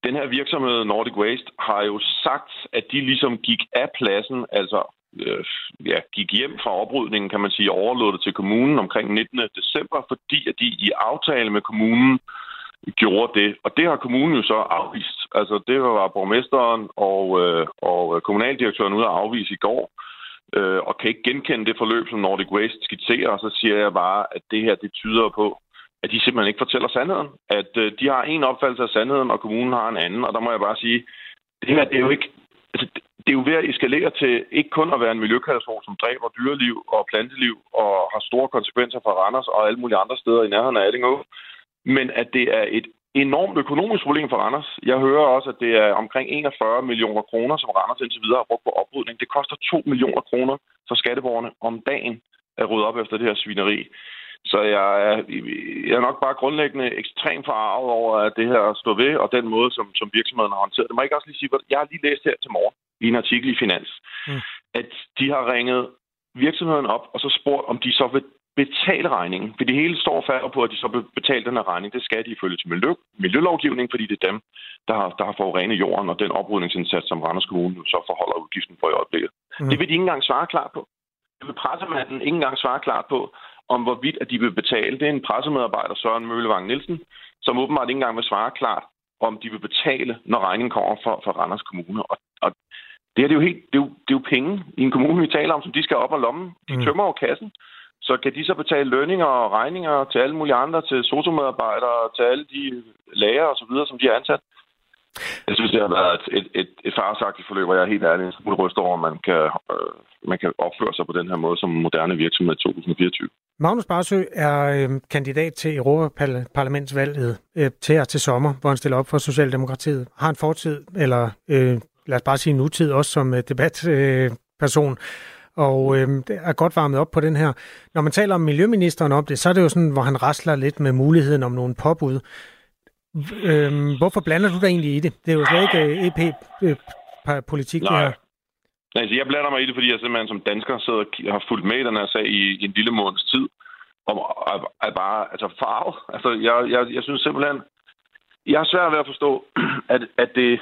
Den her virksomhed, Nordic Waste, har jo sagt, at de ligesom gik af pladsen, altså øh, ja, gik hjem fra oprydningen, kan man sige, overlod det til kommunen omkring 19. december, fordi at de i aftale med kommunen gjorde det. Og det har kommunen jo så afvist. Altså, det var borgmesteren og, øh, og kommunaldirektøren ude at afvise i går, øh, og kan ikke genkende det forløb, som Nordic Waste skitserer. Og så siger jeg bare, at det her, det tyder på, at de simpelthen ikke fortæller sandheden. At øh, de har en opfattelse af sandheden, og kommunen har en anden. Og der må jeg bare sige, det her, det er jo ikke... Altså, det er jo ved at eskalere til ikke kun at være en miljøkatastrofe, som dræber dyreliv og planteliv og har store konsekvenser for Randers og alle mulige andre steder i nærheden af Allingå, men at det er et enormt økonomisk problem for Randers. Jeg hører også, at det er omkring 41 millioner kroner, som Randers indtil videre har brugt på oprydning. Det koster 2 millioner kroner for skatteborgerne om dagen at rydde op efter det her svineri. Så jeg er, jeg er nok bare grundlæggende ekstremt forarvet over, at det her står ved, og den måde, som, som virksomheden har håndteret det. Må jeg ikke også lige sige, jeg har lige læst her til morgen i en artikel i Finans, mm. at de har ringet virksomheden op og så spurgt, om de så vil betale regningen. For det hele står og på, at de så vil betale den her regning. Det skal de ifølge til miljø, miljølovgivning, fordi det er dem, der har, der har forurenet jorden, og den oprydningsindsats, som Randers Kommune så forholder udgiften for i øjeblikket. Mm. Det vil de ikke engang svare klart på. Det vil pressemanden ikke engang svare klart på, om hvorvidt at de vil betale. Det er en pressemedarbejder, Søren Møllevang Nielsen, som åbenbart ikke engang vil svare klart, om de vil betale, når regningen kommer fra, fra Randers Kommune. Og, og Det her det er, jo helt, det, er jo, det er jo penge i en kommune, vi taler om, som de skal op og lommen. De mm. tømmer over kassen. Så kan de så betale lønninger og regninger til alle mulige andre, til sotomedarbejdere, til alle de læger og så videre, som de er ansat. Jeg synes, det har været et, et, et, et farsagtigt forløb, og jeg er helt ærlig en smule ryst over, at man kan, øh, man kan opføre sig på den her måde som moderne virksomhed i 2024. Magnus Barsø er øh, kandidat til Europaparlamentsvalget øh, til her til sommer, hvor han stiller op for Socialdemokratiet. Har en fortid, eller øh, lad os bare sige nutid, også som øh, debatperson. Øh, og øh, er godt varmet op på den her. Når man taler om miljøministeren om det, så er det jo sådan, hvor han rasler lidt med muligheden om nogle påbud. Øhm, hvorfor blander du dig egentlig i det? Det er jo slet ikke EP-politik, øh, det her. Nej, altså jeg blander mig i det, fordi jeg simpelthen som dansker sidder og har fulgt med i den her sag i, i en lille måneds tid. Og er bare altså farve. Altså, jeg, jeg, jeg synes simpelthen, jeg har svært ved at forstå, [CLEARS THROAT] at, at det,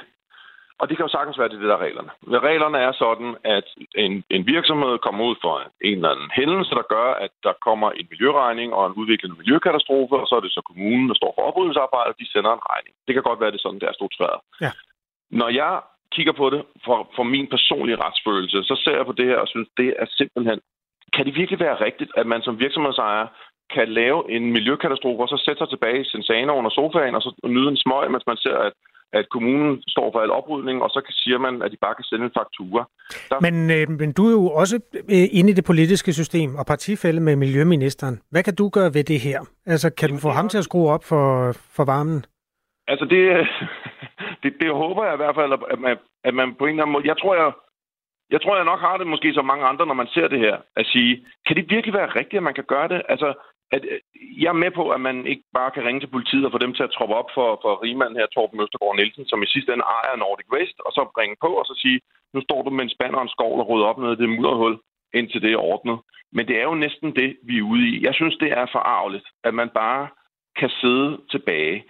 og det kan jo sagtens være, det, det der er reglerne. Men reglerne er sådan, at en, en virksomhed kommer ud for en eller anden hændelse, der gør, at der kommer en miljøregning og en udviklende miljøkatastrofe, og så er det så kommunen, der står for oprydningsarbejdet, de sender en regning. Det kan godt være, det er sådan, det er struktureret. Ja. Når jeg kigger på det for, for min personlige retsfølelse, så ser jeg på det her og synes, det er simpelthen... Kan det virkelig være rigtigt, at man som virksomhedsejer kan lave en miljøkatastrofe, og så sætte sig tilbage i sin sane under sofaen, og så nyde en smøg, mens man ser, at at kommunen står for al oprydning, og så siger man, at de bare kan sende en faktura. Der... Men, øh, men du er jo også øh, inde i det politiske system og partifælde med Miljøministeren. Hvad kan du gøre ved det her? Altså, kan Jamen, du få ham til at skrue op for, for varmen? Altså, det, [LAUGHS] det, det håber jeg i hvert fald, at man, at man på en eller anden måde... Jeg tror, jeg, jeg tror, jeg nok har det måske som mange andre, når man ser det her, at sige, kan det virkelig være rigtigt, at man kan gøre det? Altså, at øh, jeg er med på, at man ikke bare kan ringe til politiet og få dem til at troppe op for, for rigmanden her, Torben Østergaard Nielsen, som i sidste ende ejer Nordic Waste, og så ringe på og så sige, nu står du med en spand og en skovl og rydder op ned i det mudderhul, indtil det er ordnet. Men det er jo næsten det, vi er ude i. Jeg synes, det er forarveligt, at man bare kan sidde tilbage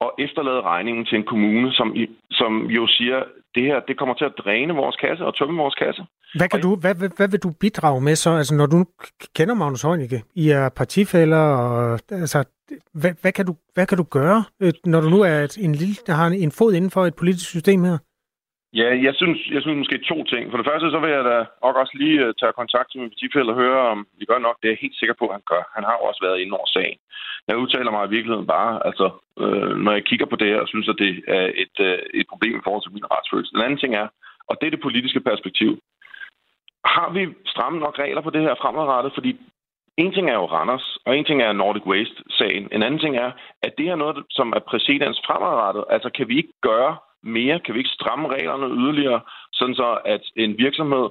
og efterlade regningen til en kommune, som, som jo siger, det her det kommer til at dræne vores kasse og tømme vores kasse. Hvad, kan du, hvad, hvad, hvad vil du bidrage med så? Altså, når du kender Magnus Heunicke, I er partifælder, og, altså, hvad, hvad, kan du, hvad kan du gøre, øh, når du nu er et, en lille, der har en fod inden for et politisk system her? Ja, jeg synes, jeg synes måske to ting. For det første, så vil jeg da også lige uh, tage kontakt til min partifælde og høre, om vi gør nok. Det er jeg helt sikker på, at han gør. Han har jo også været inde over sagen. Jeg udtaler mig i virkeligheden bare, altså, øh, når jeg kigger på det her, og synes, at det er et, øh, et problem i forhold til min retsfølelse. Den anden ting er, og det er det politiske perspektiv. Har vi stramme nok regler på det her fremadrettet? Fordi en ting er jo Randers, og en ting er Nordic Waste-sagen. En anden ting er, at det er noget, som er præcedens fremadrettet. Altså, kan vi ikke gøre mere? Kan vi ikke stramme reglerne yderligere, sådan så at en virksomhed,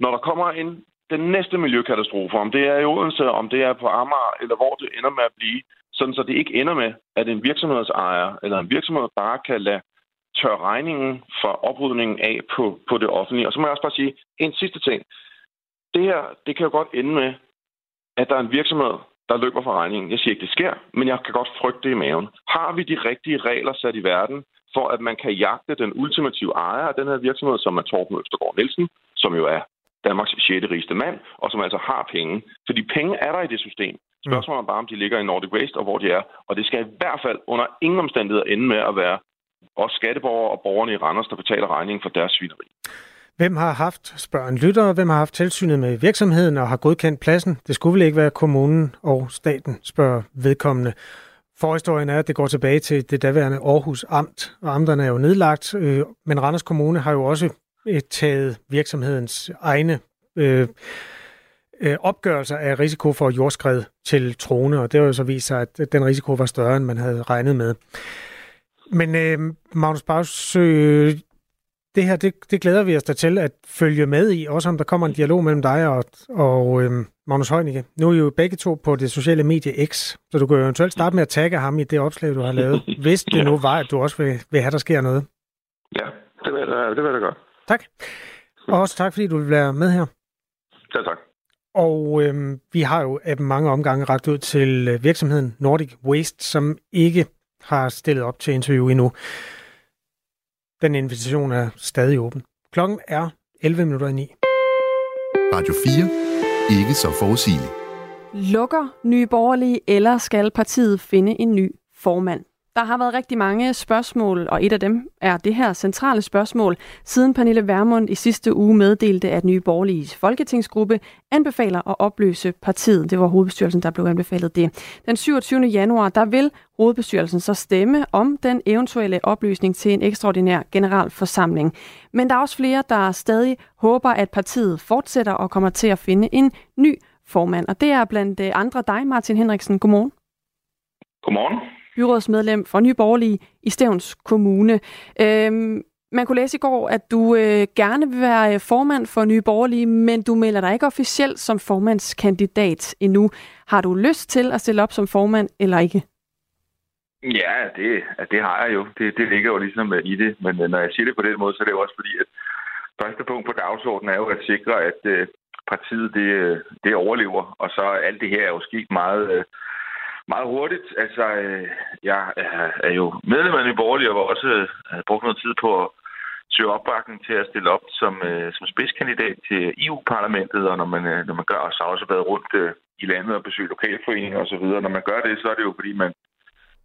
når der kommer en den næste miljøkatastrofe, om det er i Odense, om det er på Amager, eller hvor det ender med at blive, sådan så det ikke ender med, at en virksomhedsejer eller en virksomhed bare kan lade tør regningen for oprydningen af på, på det offentlige. Og så må jeg også bare sige en sidste ting. Det her, det kan jo godt ende med, at der er en virksomhed, der løber fra regningen. Jeg siger ikke, det sker, men jeg kan godt frygte det i maven. Har vi de rigtige regler sat i verden, for at man kan jagte den ultimative ejer af den her virksomhed, som er Torben Østergaard Nielsen, som jo er Danmarks 6. rigeste mand, og som altså har penge. Fordi penge er der i det system. Spørgsmålet er bare, om de ligger i Nordic Waste, og hvor de er. Og det skal i hvert fald under ingen omstændigheder ende med at være os skatteborgere og borgerne i Randers, der betaler regningen for deres svineri. Hvem har haft, spørg lytter, hvem har haft tilsynet med virksomheden og har godkendt pladsen? Det skulle vel ikke være kommunen og staten, spørger vedkommende. Forhistorien er, at det går tilbage til det daværende Aarhus Amt, og amterne er jo nedlagt, øh, men Randers Kommune har jo også øh, taget virksomhedens egne øh, øh, opgørelser af risiko for jordskred til trone, og det har jo så vist sig, at den risiko var større, end man havde regnet med. Men øh, Magnus Bagsø, det her, det, det glæder vi os da til at følge med i, også om der kommer en dialog mellem dig og, og øh, Magnus Heunicke. Nu er I jo begge to på det sociale medie X, så du kan jo eventuelt starte med at tagge ham i det opslag, du har lavet, [LAUGHS] hvis det ja. nu var, at du også vil, vil have, der sker noget. Ja, det vil, det vil jeg godt. Tak. Og også tak, fordi du vil være med her. Ja, tak. Og øh, vi har jo af mange omgange ret ud til øh, virksomheden Nordic Waste, som ikke har stillet op til interview endnu. Den invitation er stadig åben. Klokken er 11 minutter i 9. Radio 4. Ikke så forudsigeligt. Lukker Nye Borgerlige, eller skal partiet finde en ny formand? Der har været rigtig mange spørgsmål, og et af dem er det her centrale spørgsmål, siden Pernille Vermund i sidste uge meddelte, at Nye Borgerlige Folketingsgruppe anbefaler at opløse partiet. Det var hovedbestyrelsen, der blev anbefalet det. Den 27. januar, der vil hovedbestyrelsen så stemme om den eventuelle opløsning til en ekstraordinær generalforsamling. Men der er også flere, der stadig håber, at partiet fortsætter og kommer til at finde en ny formand. Og det er blandt øh, andre dig, Martin Henriksen. Godmorgen. Godmorgen byrådsmedlem for Nye Borgerlige i Stævns Kommune. Øhm, man kunne læse i går, at du øh, gerne vil være øh, formand for Nye Borgerlige, men du melder dig ikke officielt som formandskandidat endnu. Har du lyst til at stille op som formand eller ikke? Ja, det, det har jeg jo. Det, det ligger jo ligesom øh, i det. Men øh, når jeg siger det på den måde, så er det jo også fordi, at første punkt på dagsordenen er jo at sikre, at partiet det, det overlever. Og så alt det her er jo sket meget meget hurtigt. Altså, øh, jeg øh, er jo medlem af Nye Borgerlige og var også øh, brugt noget tid på at søge opbakning til at stille op som, øh, som spidskandidat til EU-parlamentet, og når man, øh, når man gør, så har også været rundt øh, i landet og besøgt lokalforeninger osv. Når man gør det, så er det jo fordi, man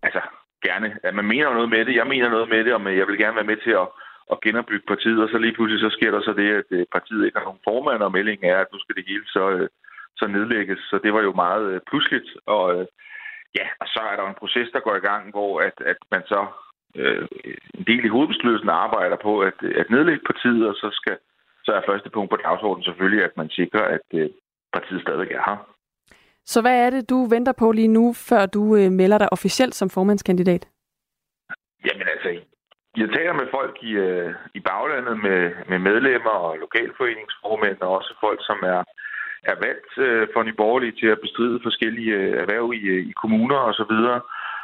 altså, gerne, at man mener noget med det. Jeg mener noget med det, og jeg vil gerne være med til at, at genopbygge partiet, og så lige pludselig så sker der så det, at øh, partiet ikke har nogen formand, og meldingen er, at nu skal det hele så, øh, så nedlægges. Så det var jo meget pludseligt, og Ja, og så er der en proces, der går i gang, hvor at, at man så øh, en del i hovedbestyrelsen arbejder på at, at nedlægge partiet, og så skal så er første punkt på dagsordenen selvfølgelig, at man sikrer, at øh, partiet stadig er her. Så hvad er det, du venter på lige nu, før du øh, melder dig officielt som formandskandidat? Jamen altså, jeg taler med folk i, øh, i baglandet, med, med medlemmer og lokalforeningsformænd, og også folk, som er er valgt øh, for Nye Borgerlige til at bestride forskellige øh, erhverv i, øh, i kommuner osv. Og, så videre.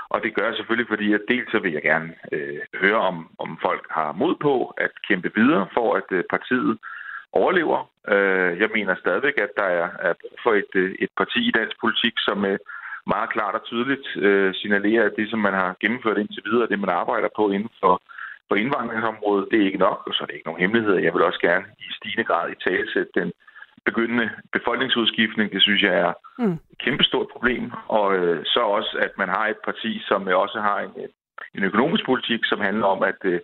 og det gør jeg selvfølgelig, fordi at dels så vil jeg gerne øh, høre, om, om folk har mod på at kæmpe videre for, at øh, partiet overlever. Øh, jeg mener stadigvæk, at der er, er brug for et, øh, et parti i dansk politik, som øh, meget klart og tydeligt øh, signalerer, at det, som man har gennemført indtil videre, det man arbejder på inden for, for indvandringsområdet, det er ikke nok, og så er det ikke nogen hemmelighed. Jeg vil også gerne i stigende grad i tale den begyndende befolkningsudskiftning, det synes jeg er mm. et kæmpestort problem. Og øh, så også, at man har et parti, som også har en, en økonomisk politik, som handler om at øh,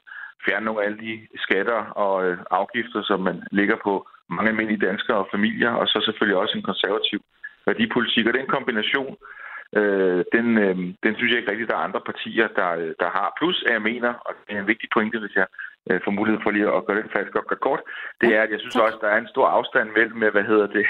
fjerne nogle af alle de skatter og øh, afgifter, som man ligger på mange almindelige danskere og familier, og så selvfølgelig også en konservativ værdipolitik. Og den kombination, øh, den, øh, den synes jeg ikke rigtigt, der er andre partier, der, der har. Plus, at jeg mener, og det er en vigtig pointe, hvis jeg øh, får mulighed for lige at gøre den fast godt kort, det er, at jeg synes også, der er en stor afstand mellem, hvad hedder det,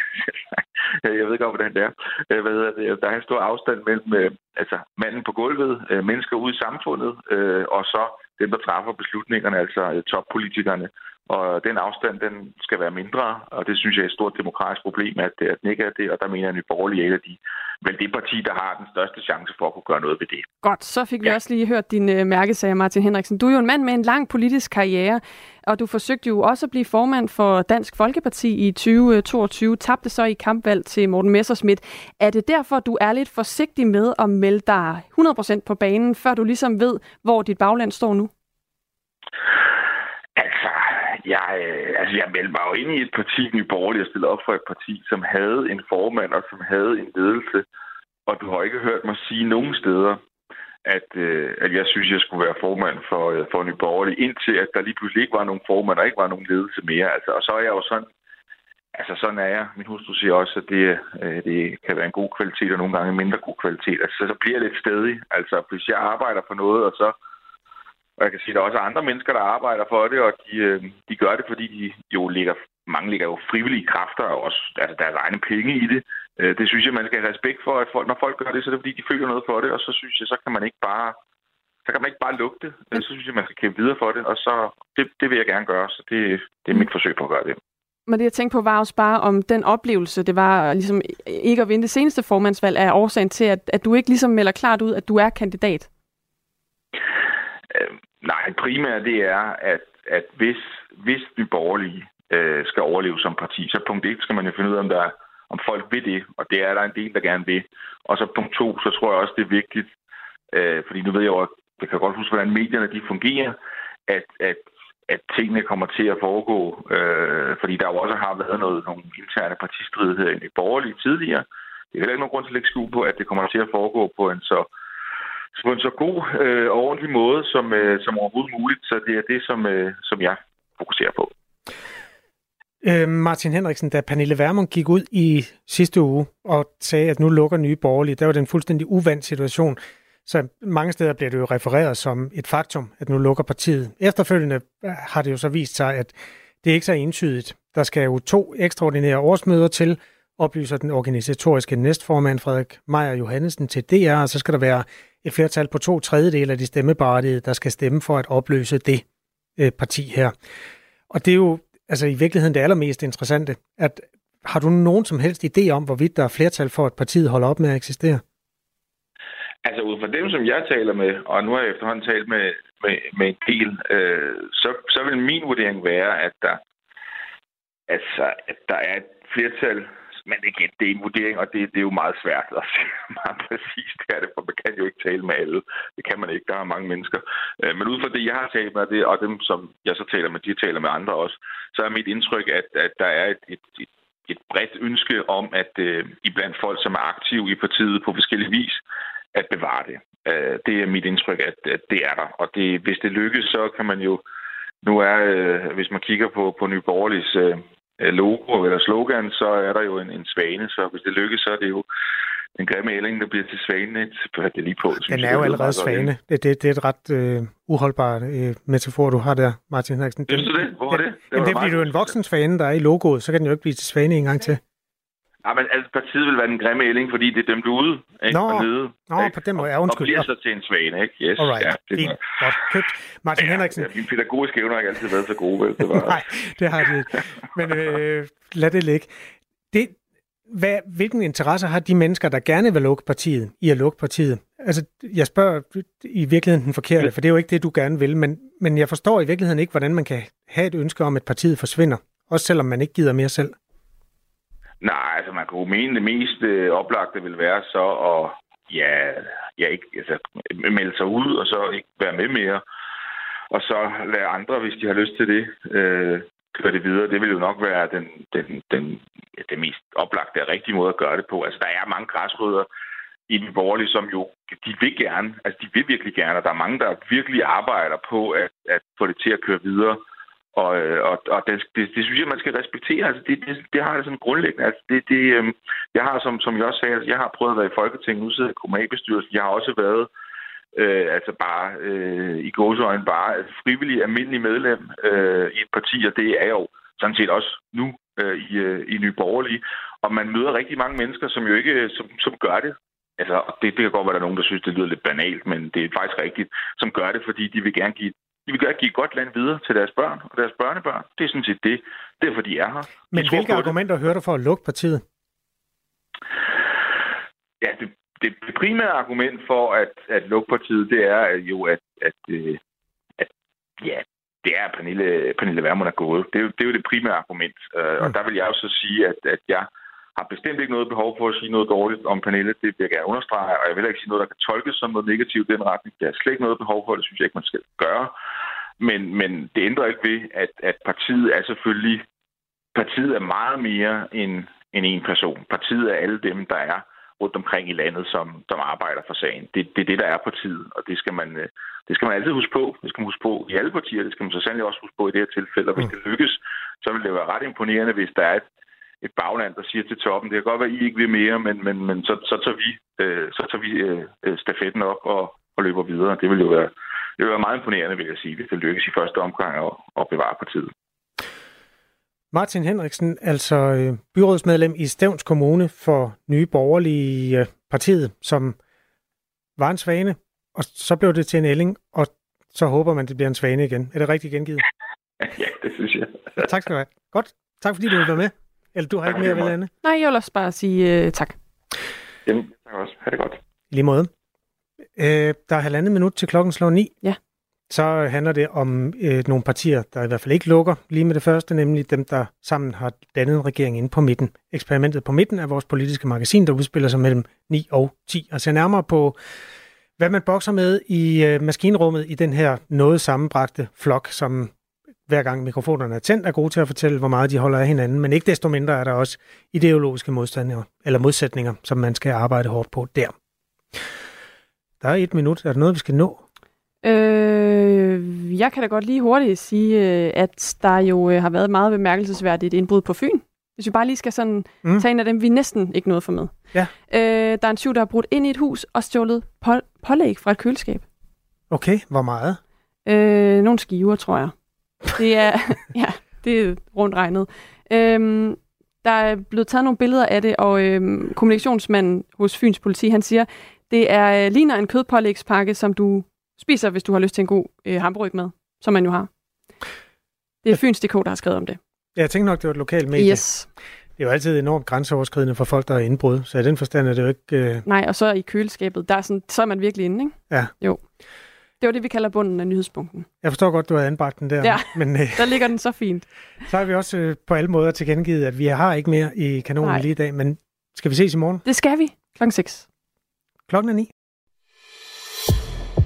[LAUGHS] jeg ved ikke om, hvordan det er, øh, hvad hedder det, der er en stor afstand mellem øh, altså manden på gulvet, øh, mennesker ude i samfundet, øh, og så dem, der træffer beslutningerne, altså øh, toppolitikerne. Og den afstand, den skal være mindre, og det synes jeg er et stort demokratisk problem, at, at den ikke er det, og der mener jeg, at Nye Borgerlige er de, vel det parti, der har den største chance for at kunne gøre noget ved det. Godt, så fik vi ja. også lige hørt din uh, mærkesag, Martin Henriksen. Du er jo en mand med en lang politisk karriere, og du forsøgte jo også at blive formand for Dansk Folkeparti i 2022, tabte så i kampvalg til Morten Messersmith. Er det derfor, du er lidt forsigtig med at melde dig 100% på banen, før du ligesom ved, hvor dit bagland står nu? Jeg, øh, altså, jeg meldte mig jo ind i et parti, Nye Borgerlige, og stillede op for et parti, som havde en formand og som havde en ledelse. Og du har ikke hørt mig sige nogen steder, at, øh, at jeg synes, jeg skulle være formand for, øh, for Nye Borgerlige, indtil at der lige pludselig ikke var nogen formand og ikke var nogen ledelse mere. Altså, og så er jeg jo sådan, altså sådan er jeg. Min hustru siger også, at det, øh, det kan være en god kvalitet, og nogle gange en mindre god kvalitet. Altså, så bliver jeg lidt stedig. Altså, hvis jeg arbejder for noget, og så og jeg kan sige, at der er også andre mennesker, der arbejder for det, og de, øh, de gør det, fordi de jo ligger, mange ligger jo frivillige kræfter og også altså deres egne penge i det. Øh, det synes jeg, man skal have respekt for, at folk, når folk gør det, så er det fordi, de føler noget for det, og så synes jeg, så kan man ikke bare så kan man ikke bare lugte. Øh, så synes jeg, man skal kæmpe videre for det, og så det, det vil jeg gerne gøre, så det, det er mit forsøg på at gøre det. Men det, jeg tænkte på, var også bare om den oplevelse, det var ligesom ikke at vinde det seneste formandsvalg, er årsagen til, at, at du ikke ligesom melder klart ud, at du er kandidat. Nej, primært det er, at, at hvis, hvis de borgerlige øh, skal overleve som parti, så punkt 1 skal man jo finde ud af, om, der, om folk vil det, og det er der en del, der gerne vil. Og så punkt 2, så tror jeg også, det er vigtigt, øh, fordi nu ved jeg jo, at jeg kan godt huske, hvordan medierne de fungerer, at, at, at tingene kommer til at foregå, øh, fordi der jo også har været noget, nogle interne partistridigheder i borgerlige tidligere. Det er heller ikke nogen grund til at lægge skue på, at det kommer til at foregå på en så på en så god øh, og ordentlig måde som, øh, som overhovedet muligt. Så det er det, som, øh, som jeg fokuserer på. Øh, Martin Henriksen, da Pernille Vermund gik ud i sidste uge og sagde, at nu lukker nye borgerlige, der var det en fuldstændig uvandt situation. Så mange steder bliver det jo refereret som et faktum, at nu lukker partiet. Efterfølgende øh, har det jo så vist sig, at det er ikke så entydigt. Der skal jo to ekstraordinære årsmøder til, oplyser den organisatoriske næstformand Frederik Meier Johannesen til DR, og så skal der være et flertal på to tredjedel af de stemmeberettigede, der skal stemme for at opløse det øh, parti her. Og det er jo altså i virkeligheden det allermest interessante, at har du nogen som helst idé om, hvorvidt der er flertal for, at partiet holder op med at eksistere? Altså ud fra dem, som jeg taler med, og nu har jeg efterhånden talt med, med, med en del, øh, så, så vil min vurdering være, at der, altså, at der er et flertal men igen, det er en vurdering, og det, det er jo meget svært at sige [LAUGHS] meget præcist, det er det, for man kan jo ikke tale med alle. Det kan man ikke, der er mange mennesker. Øh, men ud fra det, jeg har talt med, det, og dem, som jeg så taler med, de taler med andre også, så er mit indtryk, at, at der er et, et, et, et bredt ønske om, at øh, iblandt folk, som er aktive i partiet på forskellige vis, at bevare det. Øh, det er mit indtryk, at, at det er der. Og det, hvis det lykkes, så kan man jo nu er, øh, hvis man kigger på, på Nye Borgerliges Øh, logo eller slogan, så er der jo en, en svane. Så hvis det lykkes, så er det jo en grimme ælling, der bliver til svane. Det det lige på. Den er jo allerede svane. Det, det, det er et ret øh, uholdbart øh, metafor, du har der, Martin Henriksen. Synes du det? Hvor er det? Det, det, det bliver jo en voksen svane, der er i logoet, så kan den jo ikke blive til svane en gang til. Ja, men altså, partiet vil være den grimme ælling, fordi det er dem, du er ude. Ikke? Nå, nede, Nå ikke? på den måde. Ja, undskyld. Og bliver så til en svane, ikke? Yes. Alright. Ja, det Fint. Godt. Købt. Martin ja, Henriksen. Ja, mine pædagogiske evner har ikke altid været så gode, vel? Det var... [LAUGHS] Nej, det har de ikke. Men øh, lad det ligge. Det, hvad, hvilken interesse har de mennesker, der gerne vil lukke partiet, i at lukke partiet? Altså, jeg spørger i virkeligheden den forkerte, for det er jo ikke det, du gerne vil, men, men jeg forstår i virkeligheden ikke, hvordan man kan have et ønske om, at partiet forsvinder, også selvom man ikke gider mere selv. Nej, altså man kunne mene, det mest øh, oplagte vil være så at ja, ja, ikke, altså, melde sig ud og så ikke være med mere. Og så lade andre, hvis de har lyst til det, øh, køre det videre. Det vil jo nok være den, den, den, den mest oplagte og rigtige måde at gøre det på. Altså, der er mange græsrødder i den borgerlige, som jo, de vil gerne, altså de vil virkelig gerne, og der er mange, der virkelig arbejder på at, at få det til at køre videre. Og, øh, og, og det, det, det synes jeg, man skal respektere. Altså, det, det, det har jeg sådan grundlæggende. Altså, det, det, øh, jeg har, som, som jeg også sagde, altså, jeg har prøvet at være i Folketinget, nu sidder jeg i kommunalbestyrelsen. Jeg har også været øh, altså bare øh, i gåsøjne bare altså, frivillig almindelig medlem øh, i et parti, og det er jeg jo sådan set også nu øh, i, øh, i Nye Borgerlige. Og man møder rigtig mange mennesker, som jo ikke øh, som, som gør det. Altså, det, det kan godt være, der er nogen, der synes, det lyder lidt banalt, men det er faktisk rigtigt, som gør det, fordi de vil gerne give de vil gerne give godt land videre til deres børn og deres børnebørn. Det er sådan set det. Derfor de er her. Men de hvilke argumenter det. hører du for at lukke partiet? Ja, det, det, primære argument for at, at lukke partiet, det er jo, at, at, øh, at ja, det er, at Pernille, Pernille Vermund er gået. Det er, jo, det er jo det primære argument. Mm. Og der vil jeg jo så sige, at, at jeg har bestemt ikke noget behov for at sige noget dårligt om Pernille. Det vil jeg gerne understrege, og jeg vil ikke sige noget, der kan tolkes som noget negativt i den retning. Det er slet ikke noget behov for, det synes jeg ikke, man skal gøre. Men, men det ændrer ikke ved, at, at partiet er selvfølgelig... Partiet er meget mere end, end en person. Partiet er alle dem, der er rundt omkring i landet, som, som arbejder for sagen. Det, det er det, der er partiet, og det skal, man, det skal man altid huske på. Det skal man huske på i alle partier, det skal man så sandelig også huske på i det her tilfælde. Og hvis det lykkes, så vil det være ret imponerende, hvis der er et, et bagland, der siger til toppen, det kan godt være, at I ikke vil mere, men, men, men så, så tager vi, øh, så tager vi øh, stafetten op og, og løber videre. Det vil jo være, det vil være meget imponerende, vil jeg sige, hvis det lykkes i første omgang at, at bevare partiet. Martin Henriksen, altså øh, byrådsmedlem i Stævns Kommune for Nye Borgerlige øh, Partiet, som var en svane, og så blev det til en ælling, og så håber man, det bliver en svane igen. Er det rigtigt gengivet? [LAUGHS] ja, det synes jeg. tak skal du have. Godt. Tak fordi du være med. Eller du har ikke mere Anne? Nej, jeg vil også bare sige uh, tak. Jamen, tak også. Ha' det godt. I lige måde. Øh, der er halvandet minut til klokken slår ni. Ja. Så handler det om øh, nogle partier, der i hvert fald ikke lukker lige med det første, nemlig dem, der sammen har dannet en regering inde på midten. Eksperimentet på midten er vores politiske magasin, der udspiller sig mellem 9 og 10 og ser nærmere på, hvad man bokser med i øh, maskinrummet i den her noget sammenbragte flok, som hver gang mikrofonerne er tændt, er gode til at fortælle, hvor meget de holder af hinanden, men ikke desto mindre er der også ideologiske modstandere, eller modsætninger, som man skal arbejde hårdt på der. Der er et minut. Er der noget, vi skal nå? Øh, jeg kan da godt lige hurtigt sige, øh, at der jo øh, har været meget bemærkelsesværdigt indbrud på Fyn. Hvis vi bare lige skal sådan mm. tage en af dem, vi næsten ikke nåede for med. Ja. Øh, der er en tyv, der har brudt ind i et hus og stjålet på- pålæg fra et køleskab. Okay, hvor meget? Øh, nogle skiver, tror jeg. Det er, [LAUGHS] ja, det er rundt regnet. Øhm, der er blevet taget nogle billeder af det, og øhm, kommunikationsmanden hos Fyns politi, han siger, det er øh, ligner en kødpålægspakke, som du spiser, hvis du har lyst til en god øh, hamburg med, som man jo har. Det er Fyns.dk, der har skrevet om det. Jeg tænkte nok, det var et lokalt medie. Yes. Det er jo altid enormt grænseoverskridende for folk, der er indbrud, så i den forstand er det jo ikke... Øh... Nej, og så i køleskabet, der er sådan, så er man virkelig inde, ikke? Ja. Jo. Det var det, vi kalder bunden af nyhedspunkten. Jeg forstår godt, du har anbragt den der. Ja, men, øh, der ligger den så fint. Så har vi også øh, på alle måder tilkendegivet, at vi har ikke mere i kanonen Nej. lige i dag, men skal vi ses i morgen? Det skal vi. Klokken 6. Klokken er 9.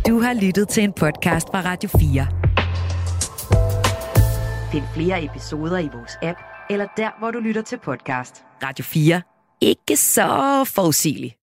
Du har lyttet til en podcast fra Radio 4. Find flere episoder i vores app, eller der, hvor du lytter til podcast. Radio 4. Ikke så forudsigeligt.